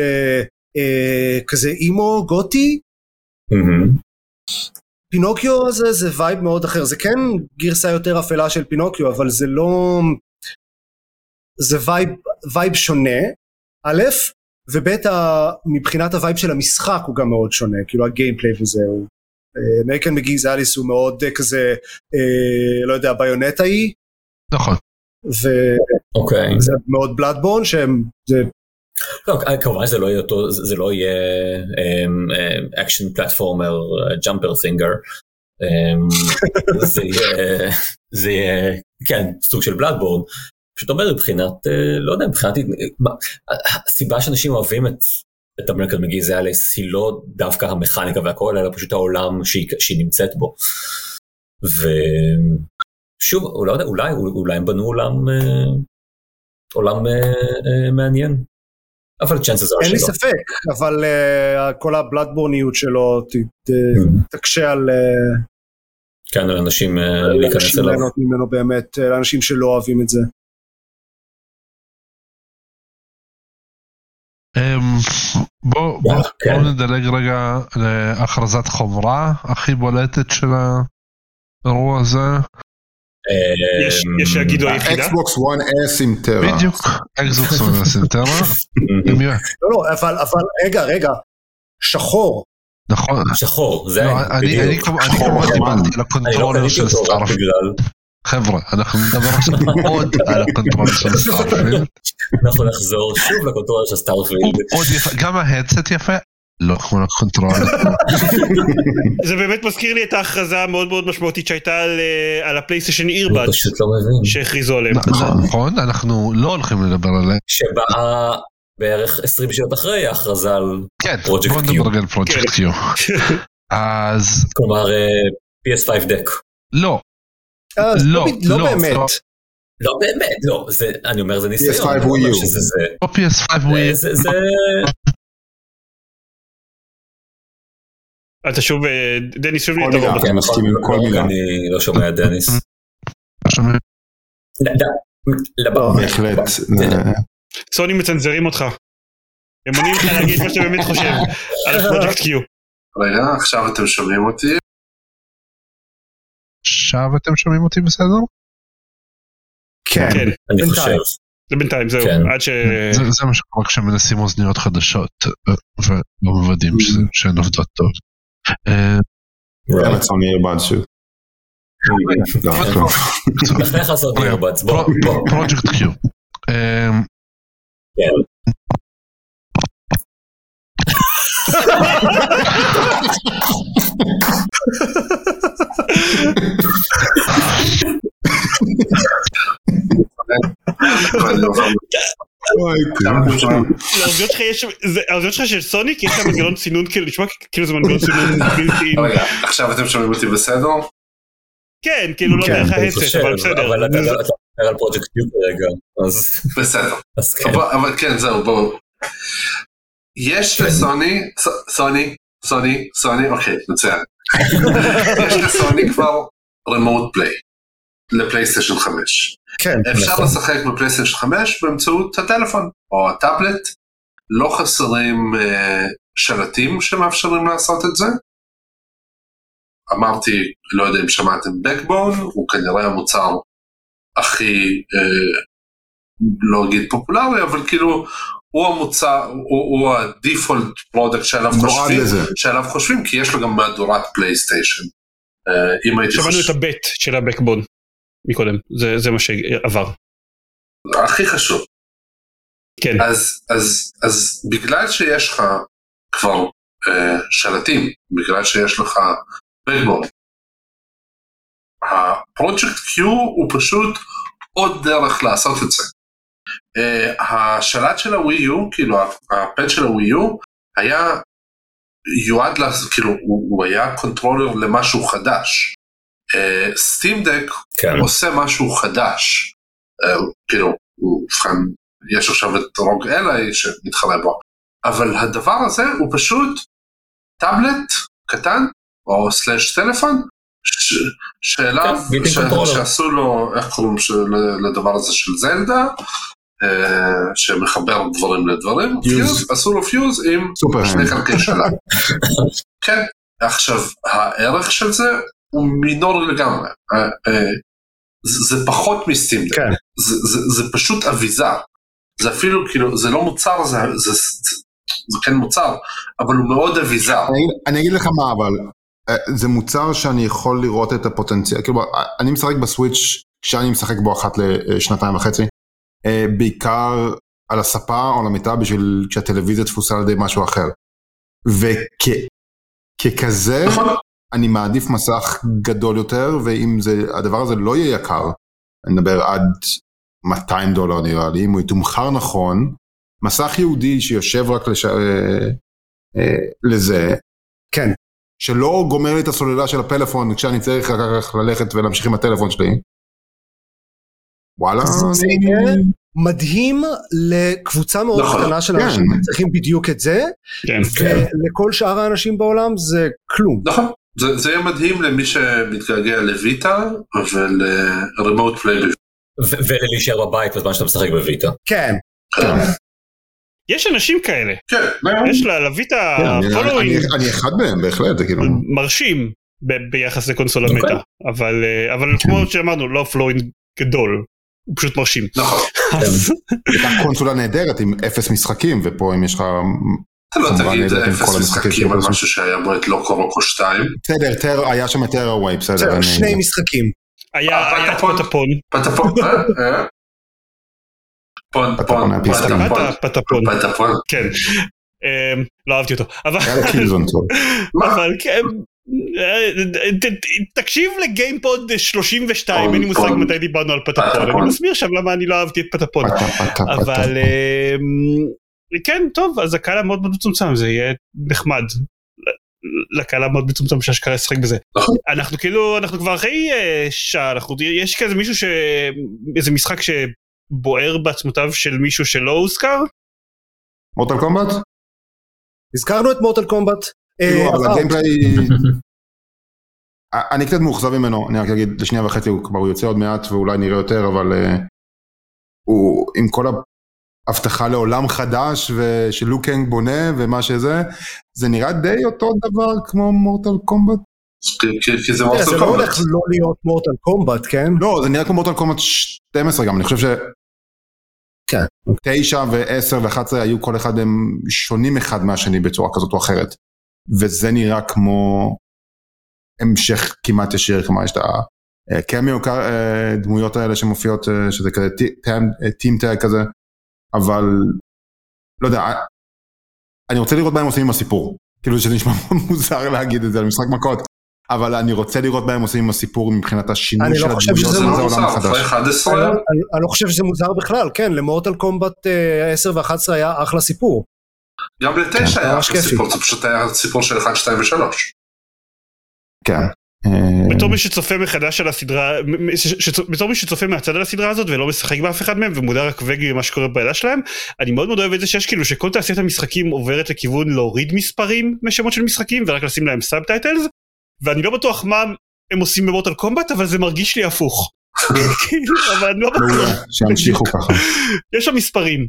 אה, כזה emo גותי, מהמם. פינוקיו זה, זה vibe מאוד אחר, זה כן גרסה יותר אפלה של פינוקיו, אבל זה לא... זה vibe, vibe שונה, א', וב', ה- מבחינת ה vibe של המשחק הוא גם מאוד שונה, כאילו ה gameplay וזה, הוא... American McGee's Alice הוא מאוד אה, כזה, אה, לא יודע, Bayonetta־י, נכון. וזה אוקיי. מאוד Bloodborne שהם, זה לא, כמובן זה לא יהיה אותו, זה לא יהיה action platformer jumper thinger. זה יהיה, זה יהיה, כן, סוג של Bloodborne. פשוט אומר מבחינת, אה, לא יודע, מבחינת, הסיבה שאנשים אוהבים את, את American McGee's Alice היא לא דווקא המכניקה והכל, אלא פשוט העולם שהיא, שהיא נמצאת בו. ושוב, אולי, אולי, אולי הם בנו עולם, אה, עולם אה, אה, מעניין. אבל are אין לי. ספק, אבל אה, כל הבלאדבורניות שלו ת- ת- תקשה על כן, על אנשים להיכנס אליו. ליהנות ממנו באמת, לאנשים שלא אוהבים את זה. בוא בוא- כן. בוא נדלג רגע להכרזת חומרה הכי בולטת של האירוע הזה. אה, יש שיגידו היחידה? אקסבוקס 1S עם טרה. בדיוק, אקזוקס ונסינטרה. אה, לא, לא, אבל, אבל, רגע, רגע, שחור. נכון. שחור, זה לא, אני כמובן. דיברתי על לא הקונטרולר קניתי של סטארפילד. חבר'ה, אנחנו נדבר עכשיו עוד על הקונטרולר של סטארפילד. אנחנו נחזור שוב לקונטרול של סטארפילד. גם ההדסט יפה, לא כמו הקונטרולר. זה באמת מזכיר לי את ההכרזה המאוד מאוד משמעותית שהייתה על, אה, הפלייסטיישן אירבאד לא. שהכריזו עליהם. נכון, אנחנו לא הולכים לדבר עליה. שבאה בערך 20 שעות אחרי ההכרזה על, כן, Project בוא Q. נדבר על פרויקט קיו. אז כלומר אה, PS5 דק. לא, לא, בד- לא לא, באמת. לא. לא באמת, לא, זה, אני אומר זה ניסיון. PS5 אני לא אומר Wii U. זה. לא PS5 זה, וויל. זה, זה, אתה שוב, אה, דניס שוב. כן, אני נכון, מסכים עם כל לא, מילה. אני לא שומע את דניס. ד- לב- לא, בהחלט. אה, סוני מצנזרים אותך. הם מונעים לך להגיד מה שאתה באמת חושב על הפרויקט קיו. רגע, עכשיו אתם שומעים אותי? עכשיו אתם שומעים אותי בסדר? כן. כן, אני בינתיים. חושב. זה בינתיים זהו. כן. עד ש... זה זה מה שקורה כשמנסים אוזניות חדשות אה, ולא מוודאים שזה- שהן עובדות טוב. גם סוני אירבד שוב. לא, כלום. האוזניות שלך של סוני כי יש שם מנגנון סינון כאילו נשמע כאילו זה מנגנון סינון בלתי... רגע, עכשיו אתם שומעים אותי בסדר? כן כאילו לא כן, דרך ההדסט חושב, אבל בסדר. אבל אתה מדבר על פרויקט קיו כרגע, אז בסדר. כן. אבל כן, זהו, בואו. יש לסוני, ס- סוני, סוני, סוני, אוקיי, מצוין. יש לסוני כבר remote play לפלייסטיישן 5. כן. אפשר נכון. לשחק בפלייסטיישן 5 באמצעות הטלפון או הטאבלט. לא חסרים אה, שלטים שמאפשרים לעשות את זה. אמרתי, לא יודע אם שמעתם Backbone, הוא כנראה המוצר הכי, אה, לא אגיד פופולרי, אבל כאילו, הוא המוצר, הוא, הוא ה default product שעליו חושבים, לזה. שעליו חושבים, כי יש לו גם מהדורת PlayStation. אה, אם הייתי שמענו חושב, את ה bat של ה Backbone מקודם זה זה מה שעבר. הכי חשוב. כן. אז, אז, אז בגלל שיש לך כבר אה, שלטים, בגלל שיש לך Backbone, הפרויקט Q הוא פשוט עוד דרך לעשות את זה. אה, השלט של ה Wii U, כאילו ה pad של ה Wii U, היה יועד, לה, כאילו הוא, הוא היה controller למשהו חדש. Steam Deck כן. עושה משהו חדש. אה, כאילו, ובכן, יש עכשיו את ROG Ally שמתחרה בו, אבל הדבר הזה הוא פשוט טאבלט קטן, או slash טלפון, שאליו, כן. שעשו לו, איך קוראים לדבר הזה של זלדה, אה, שמחבר דברים לדברים, fuse. עשו לו fuse עם שני. חלקי שלה. כן, עכשיו, הערך של זה הוא מינורי לגמרי. אה, אה, זה פחות מסטימדק. כן. זה, זה, זה פשוט אביזר. זה אפילו, כאילו, זה לא מוצר, זה, זה, זה, כן מוצר, אבל הוא מאוד אביזר. אני אגיד- אני אגיד לך מה אבל אה, זה מוצר שאני יכול לראות את הפוטנציאל כאילו אני משחק בסוויץ' כשאני משחק בו אחת לשנתיים וחצי, אה, בעיקר על הספה או על המיטה בשביל כשהטלוויזיה תפוסה על ידי משהו אחר. וככזה, נכון. אני מעדיף מסך גדול יותר, ואם זה, הדבר הזה לא יהיה יקר, אני מדבר עד 200 דולר נראה לי, אם הוא יתומחר נכון, מסך יהודי שיושב רק לש... אה, אה, לזה, כן. שלא גומר לי את הסוללה של הפלאפון כשאני צריך אחר כך ללכת ולהמשיך עם הטלפון שלי. וואלה, זה אני- יהיה מדהים לקבוצה מאוד נכון. קטנה של כן. אנשים שצריכים בדיוק את זה, כן. ולכל שאר האנשים בעולם זה כלום. נכון. זה, זה יהיה מדהים למי שמתגעגע לויטה ולרימוט פליי ו- ולהישאר בבית בזמן שאתה משחק בוויטה. כן. יש אנשים כאלה, כן, יש לה להביא את כן, אני- אחד מהם בהחלט, זה כאילו, מרשים ב- ביחס לקונסולה אוקיי. מטה, אבל אה, אבל כמו שאמרנו לא פלואינג גדול, הוא פשוט מרשים. נכון. הייתה קונסולה נהדרת עם אפס משחקים, ופה אם יש לך, אתה לא תגיד אפס משחקים על משהו שהיה בו את לוקו רוקו 2. בסדר, היה שם את טרווי, בסדר, שני משחקים. היה אה, היה את פטפון. פטפון, פטפון, אה? אה? פון, פטפון פון. פטפון, פטפון, פטפון. כן. אמ, לא אהבתי אותו, אבל? אבל כן. אה, תקשיב לגיימפוד 32 אין לי מושג. מתי דיברנו על פטפון. אני מסביר שם למה אני לא אהבתי את פטפון. אבל אמ, כן טוב אז הקהל המאוד מאוד מצומצם זה יהיה נחמד לקהל המאוד מצומצם שאשכרה ישחק בזה נכון. אנחנו כאילו אנחנו כבר אחרי אה, שעה אנחנו יש כזה מישהו ש... איזה משחק שבוער בעצמותיו של מישהו שלא הוזכר מוטל קומבט? הזכרנו את מורטל קומבט. אה, כאילו, אבל. הגיימפליי... אני קצת מאוכזב ממנו, אני רק אגיד לשנייה וחצי, הוא כבר יוצא עוד מעט ואולי נראה יותר, אבל אה, הוא עם כל ההבטחה לעולם חדש ושלוקנג בונה ומה שזה, זה נראה די אותו דבר כמו מורטל קומבט. כי- זה לא. הולך לא להיות מורטל קומבט, כן? לא, זה נראה כמו מורטל קומבט 12 גם, אני חושב ש... כן. 9 ו-10 ו-11 היו כל אחד הם שונים אחד מהשני בצורה כזאת או אחרת. וזה נראה כמו המשך כמעט ישיר, כלומר יש את הקמיו דמויות האלה שמופיעות, אה, שזה כזה טים טאג כזה, אבל לא יודע, אה, אני רוצה לראות מה הם עושים עם הסיפור. כאילו שזה נשמע מוזר להגיד את זה על משחק מכות, אבל אני רוצה לראות מה הם עושים עם הסיפור מבחינת השינוי אני של לא חושב הדמויות שזה זה עולם מוזר, חדש. אחרי 11 אני אני לא חושב שזה מוזר בכלל, כן, ל Mortal Kombat אה, 10 ו-11 היה אחלה סיפור. גם לתשע היה ממש אחלה כיפי. סיפור, זה פשוט היה סיפור של 1, 2 ו-3. כן. בתור מי שצופה מחדש על הסדרה, בתור מי שצופה מהצד על הסדרה הזאת ולא משחק באף אחד מהם ומודע רק וגי למה שקורה בעדה שלהם, אני מאוד מאוד אוהב את זה שיש כאילו שכל תעשיית המשחקים עוברת לכיוון להוריד מספרים משמות של משחקים ורק לשים להם subtitles, ואני לא בטוח מה הם עושים במוטל קומבט אבל זה מרגיש לי הפוך. אבל אני לא בטוח, שימשיכו ככה. יש שם מספרים.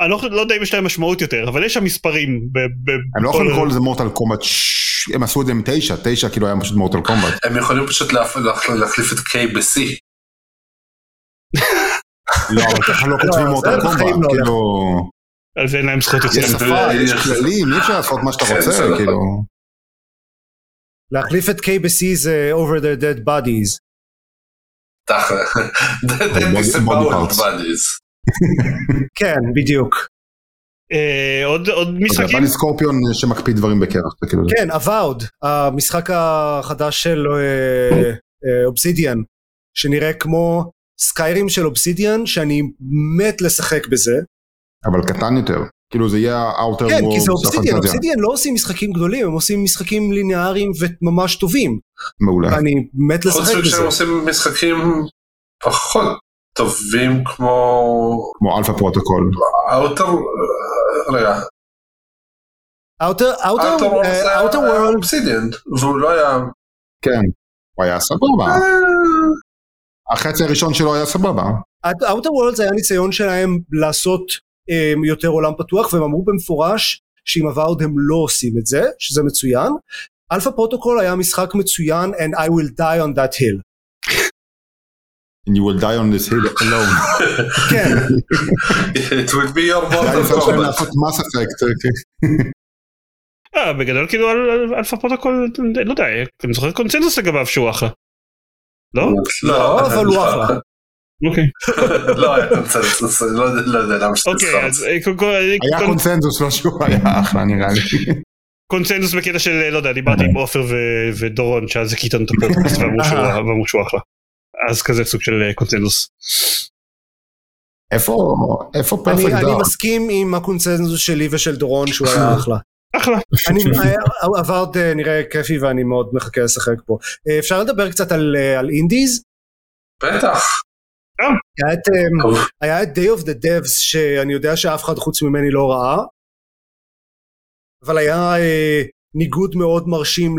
אני לא, לא יודע אם יש להם משמעות יותר אבל יש שם מספרים. ב, ב, הם לא יכולים לקרוא לזה מורטל קומבט, הם עשו את זה עם תשע, תשע כאילו היה פשוט מורטל קומבט. הם יכולים פשוט להפ- להח- להחליף את K ב-C. לא, אבל ככה לא כותבים זה מורטל בחיים קומבט, לא כאילו, זה אין להם זכות יש יוצרים. שפה, יש יש- כללים, אי אפשר לעשות מה שאתה כן, רוצה, בסדר. כאילו. להחליף את K ב-C זה over their dead bodies. תכל'ה. Parts. bodies. כן, בדיוק. אה, עוד עוד משחקים? בא לי סקורפיון שמקפיא דברים בקרח, כאילו, כן, אבאוד, המשחק החדש של אובסידיאן, שנראה כמו סקיירים של אובסידיאן, שאני מת לשחק בזה. אבל קטן יותר, כאילו זה יהיה ה Outer כן, כי זה Worlds של Obsidian. Obsidian לא עושים משחקים גדולים, הם עושים משחקים ליניאריים וממש טובים. מעולה. ואני מת חוץ לשחק בזה. עושים משחקים פחות טובים כמו כמו Alpha Protocol. Outer, רגע, Outer Outer Outer Worlds Obsidian, והוא לא היה... כן, הוא היה סבבה. אה, החצי הראשון שלו היה סבבה. אאוטר וורלד זה היה ניסיון שלהם לעשות um, יותר עולם פתוח, והם אמרו במפורש שעם Avowed הם לא עושים את זה, שזה מצוין. Alpha Protocol היה משחק מצוין and I will die on that hill. And you will die on this hill alone. כן, It will be your Mass Effect. אה, בגדול כאילו Alpha Protocol, לא יודע, אני זוכר קונצנזוס לגביו שהוא אחלה. לא? לא, אבל הוא אחלה. אוקיי. לא היה קונצנזוס, לא יודע- לא יודע למה שאתה אוקיי, אז. אה, היה קונצנזוס, לא שהוא היה אחלה נראה לי. קונצנזוס בקטע של אה, לא יודע דיברתי עם עופר ו- ודורון שאז הקיטנו את הפודקאסט ואמרו שהוא אחלה. אז כזה סוג של אה, קונצנזוס. איפה איפה אני, פרפקט אני דארק? מסכים עם הקונצנזוס שלי ושל דורון שהוא היה אחלה. אחלה. אני, הווארד אה, נראה כיפי ואני מאוד מחכה לשחק. אה, אפשר לדבר קצת על, אה, על אינדיז? בטח. היה את, אה, היה את Day of the Devs שאני יודע שאף אחד חוץ ממני לא ראה, אבל היה אה, ניגוד מאוד מרשים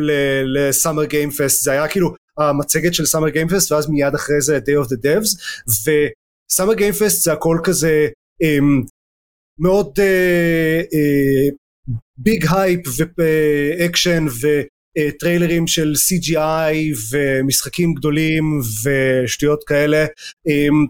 לסאמר גיים פסט, זה היה כאילו המצגת של סאמר גיים פסט ואז מיד אחרי זה Day of the Devs, וסאמר גיים פסט זה הכל כזה אה, מאוד big hype ואקשן וטריילרים של CGI ומשחקים גדולים ושטויות כאלה אמ,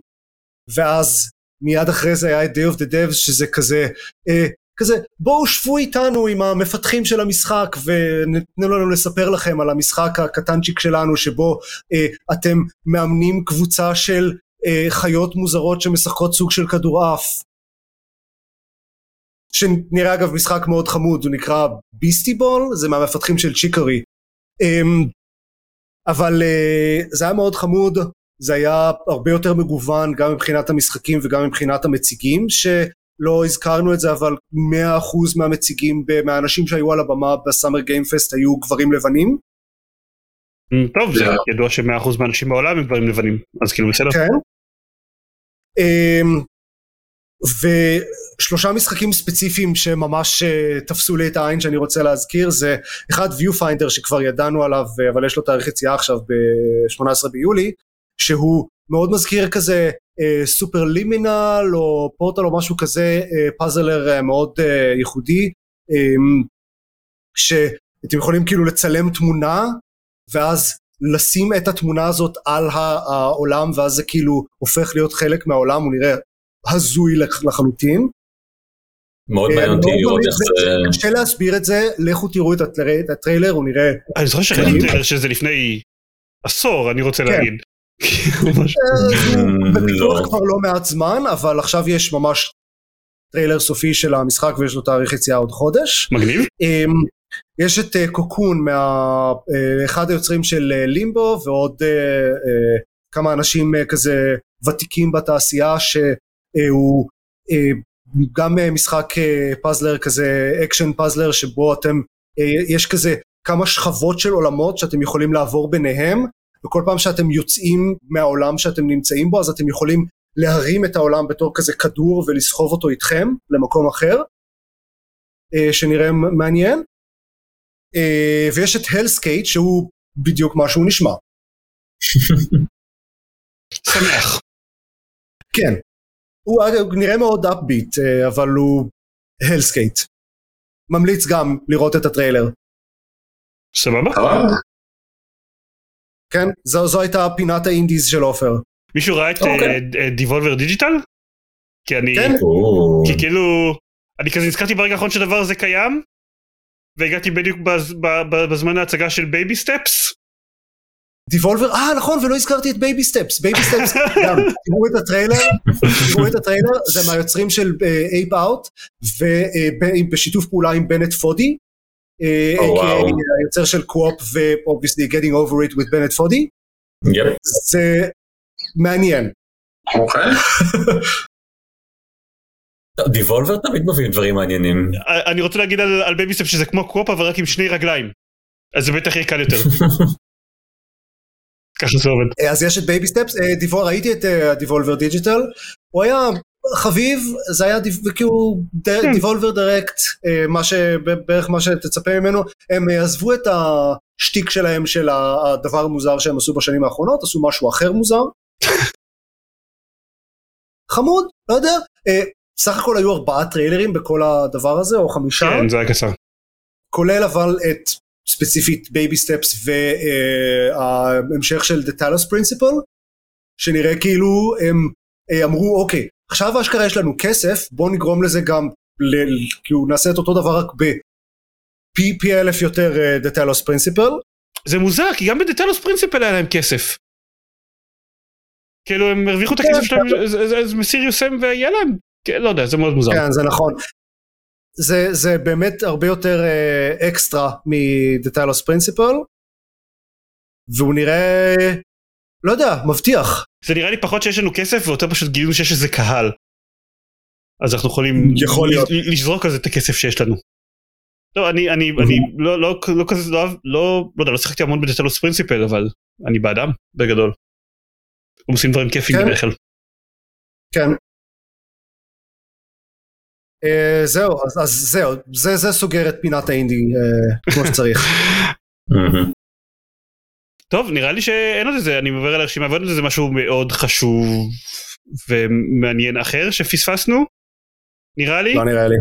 ואז מיד אחרי זה היה את Day of the Devs שזה כזה אה, כזה בואו שבו איתנו עם המפתחים של המשחק ותנו לנו לספר לכם על המשחק הקטנצ'יק שלנו שבו אה, אתם מאמנים קבוצה של אה, חיות מוזרות שמשחקות סוג של כדורעף שנראה אגב משחק מאוד חמוד הוא נקרא ביסטי בול זה מהמפתחים של צ'יקרי. אמ, אבל אה, זה היה מאוד חמוד זה היה הרבה יותר מגוון גם מבחינת המשחקים וגם מבחינת המציגים שלא הזכרנו את זה אבל 100% מהמציגים מהאנשים שהיו על הבמה בסאמר גיימפסט היו גברים לבנים אמ, טוב זה. ידוע ש-100% מהאנשים בעולם הם דברים לבנים אז כאילו בסדר. כן. אמ, ושלושה משחקים ספציפיים שממש אה, תפסו לי את העין שאני רוצה להזכיר זה אחד Viewfinder שכבר ידענו עליו אה, אבל יש לו תאריך יציאה עכשיו ב-18 ביולי שהוא מאוד מזכיר כזה סופר לימינל או פורטל או משהו כזה אה, פאזלר אה, מאוד אה, ייחודי אה, שאתם יכולים כאילו לצלם תמונה ואז לשים את התמונה הזאת על העולם ואז זה כאילו הופך להיות חלק מהעולם הוא נראה הזוי לח- לחלוטין. מאוד אה, מעניין אותי מאוד לראות איך זה... קשה להסביר את זה לכו תראו את הטריילר, הוא נראה אני זוכר. שראיתי טריילר שזה לפני עשור אני רוצה כן. להגיד. ממש. אה, הוא בפיתוח לא. כבר לא מעט זמן אבל עכשיו יש ממש טריילר סופי של המשחק ויש לו תאריך יציאה עוד חודש. מגניב. אמ, יש את אה, Cocoon, מה, אה, אחד היוצרים של אה, לימבו ועוד אה, אה, כמה אנשים אה, כזה ותיקים בתעשייה שהוא אה, גם אה, משחק אה, puzzler כזה action puzzler שבו אתם אה, יש כזה כמה שכבות של עולמות שאתם יכולים לעבור ביניהם וכל פעם שאתם יוצאים מהעולם שאתם נמצאים בו אז אתם יכולים להרים את העולם בתור כזה כדור ולסחוב אותו איתכם למקום אחר אה, שנראה מעניין. אה, ויש את הלסקייט שהוא בדיוק מה שהוא נשמע. שמח. כן. הוא נראה מאוד אפביט אבל הוא הלסקייט ממליץ גם לראות את הטריילר. סבבה. כן זו, זו הייתה פינת ה indies של עופר מישהו ראה את אוקיי. Devolver Digital? כי אני כן. או, כי כאילו אני כזה נזכרתי ברגע האחרון שהדבר הזה קיים והגעתי בדיוק בז- ב- ב- בזמן ההצגה של Baby Steps Devolver אה נכון ולא הזכרתי את Baby Steps Baby Steps גם תראו את הטריילר תראו את הטריילר זה מהיוצרים של Ape Out ובשיתוף פעולה עם בנט פודי היוצר של QWOP ו-obviously Getting Over It with בנט פודי. זה מעניין. אוקיי. Devolver תמיד מביאים דברים מעניינים. אני רוצה להגיד על, על Baby Steps שזה כמו QWOP אבל רק עם שני רגליים. אז זה בטח יהיה קל יותר. ככה זה עובד. אה, אז יש את Baby Steps דיבול ראיתי את אה, Devolver Digital. הוא היה חביב זה היה כאילו כן. Devolver Direct אה, מה שבערך מה שתצפה ממנו. הם עזבו את השטיק שלהם של הדבר המוזר שהם עשו בשנים האחרונות עשו משהו אחר מוזר. חמוד לא יודע. אה, סך הכל היו ארבעה טריילרים בכל הדבר הזה או חמישה. כן זה היה קצר. כולל אבל את ספציפית Baby Steps וההמשך של The Talos Principle שנראה כאילו הם אה, אמרו אוקיי עכשיו אשכרה יש לנו כסף בוא נגרום לזה גם ל- כאילו נעשה את אותו דבר רק בפי פי אלף יותר אה, The Talos Principle זה מוזר כי גם בדטלוס פרינסיפל היה להם כסף כאילו הם הרוויחו את כן, הכסף שלהם אז- אז- מסיריוס הם ויהיה להם כן, לא יודע זה מאוד מוזר. כן, זה נכון. זה, זה באמת הרבה יותר אה, אקסטרה Talos Principle, והוא נראה, לא יודע, מבטיח. זה נראה לי פחות שיש לנו כסף ויותר פשוט גילינו שיש איזה קהל. אז אנחנו יכולים יכול להיות. לזרוק על זה את הכסף שיש לנו. לא אני אני אני לא לא לא כזה לא אוהב- לא לא יודע לא שיחקתי המון בדטלוס פרינסיפל אבל אני בעדם בגדול. הם עושים דברים כיפים כן. בדרך כלל. כן. אה, זהו, אז, אז זהו, זה, זה סוגר את פינת האינדי אה, כמו שצריך. טוב נראה לי שאין עוד איזה אני עובר על הרשימה ועוד איזה משהו מאוד חשוב ומעניין אחר שפספסנו. נראה לי. לא נראה לי.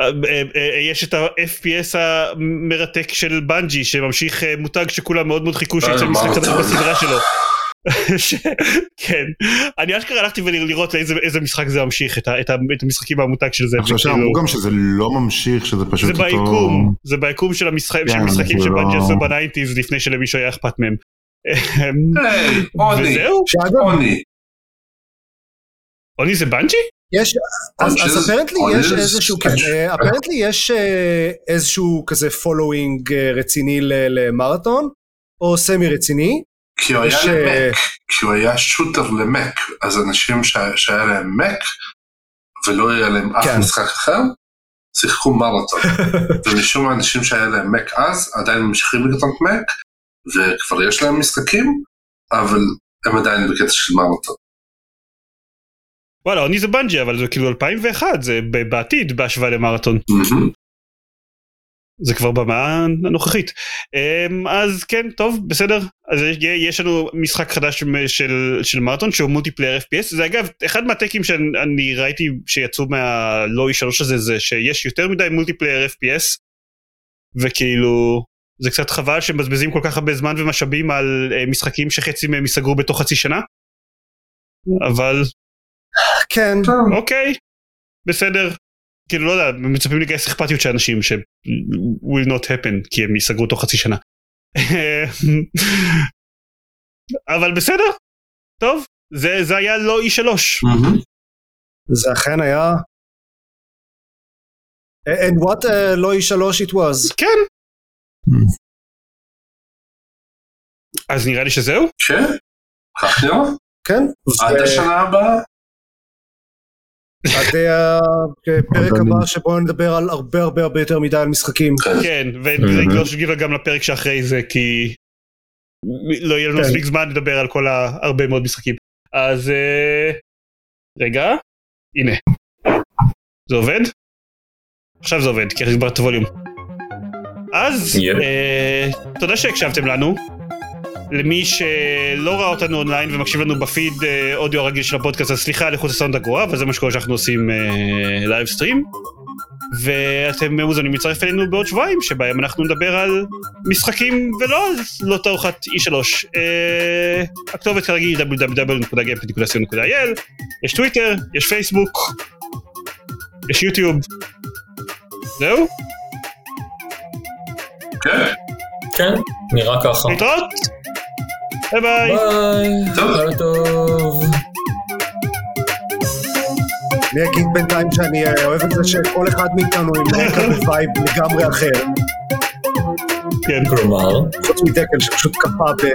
אה, אה, אה, יש את ה-FPS המרתק של בנג'י שממשיך מותג שכולם מאוד מאוד חיכו שיצא משחק חדש. בסדרה שלו. כן אני אשכרה הלכתי ולראות לאיזה איזה משחק זה ממשיך את ה- את ה- את המשחקים מהמותג של זה. אני חושב שאמרו גם שזה לא ממשיך, שזה פשוט זה אותו... ביקום זה ביקום של המשחק- של משחקים זה שבנג'י לא- עשו ב nineties לפני שלמישהו היה אכפת מהם. Oni, וזהו? Oni. Oni זה בנג'י? יש, אז, אז apparently יש איזשהו, כן, Special. אה, apparently יש אה, איזשהו כזה following רציני ל- ל Marathon, או סמי רציני. כי הוא היה יש, אה, למק, כי הוא היה שוטר למק, אז אנשים שה- שהיה להם מק, ולא היה להם אף כן. משחק אחר, שיחקו Marathon. ומשום מה אנשים שהיה להם מק אז, עדיין ממשיכים לקנות מק, וכבר יש להם משחקים, אבל הם עדיין בקטע של Marathon. וואלה Oni זה בנג'י אבל זה כאילו 2001 זה בעתיד בהשוואה ל Marathon. זה כבר במאה הנוכחית. אמ, אז כן, טוב, בסדר. אז יש- יש לנו משחק חדש של, של Marathon שהוא multiplayer FPS. זה אגב, אחד מהטקים שאני ראיתי שיצאו מהלא E3 הזה, זה שיש יותר מדי multiplayer FPS, וכאילו, זה קצת חבל שמבזבזים כל כך הרבה זמן ומשאבים על אה, משחקים שחצי מהם ייסגרו בתוך חצי שנה. אבל כן, טוב, אוקיי, בסדר. כאילו לא יודע, מצפים לגייס אכפתיות של אנשים ש- will not happen כי הם ייסגרו תוך חצי שנה. אבל בסדר, טוב, זה, זה היה לא אי שלוש. מהמם. זה אכן היה. And what uh, לא E3 it was. כן. אז נראה לי שזהו. כן, כך נראה. כן. עד השנה הבאה. עד הפרק עד הבא שבו נדבר על הרבה הרבה הרבה יותר מדי על משחקים. כן, ונגלוש גילה גם לפרק שאחרי זה כי לא יהיה לנו כן. מספיק זמן לדבר על כל ההרבה מאוד משחקים. אז אה, רגע, הנה. זה עובד? עכשיו זה עובד, כי הגברת את הווליום. אז. אה, תודה שהקשבתם לנו. למי שלא ראה אותנו אונליין ומקשיב לנו בפיד אה, אודיו הרגיל של הפודקאסט, אז סליחה על איכות הסאונד הגרועה, אבל זה מה שקורה שאנחנו עושים אה, live stream. ואתם מוזמנים להצטרף אלינו בעוד שבועיים, שבהם אנחנו נדבר על משחקים ולא על לא תערוכת E3. אה, הכתובת כרגיל www.gameplay.co.il, יש טוויטר, יש פייסבוק, יש יוטיוב. זהו? כן, כן, נראה ככה. להתראות? ביי ביי. ביי, טוב. אני אגיד בינתיים שאני אה, אוהב את זה שכל אחד מאיתנו עם רקע ב vibe לגמרי אחר. כן. כלומר, חוץ מדקל שפשוט קפא ב...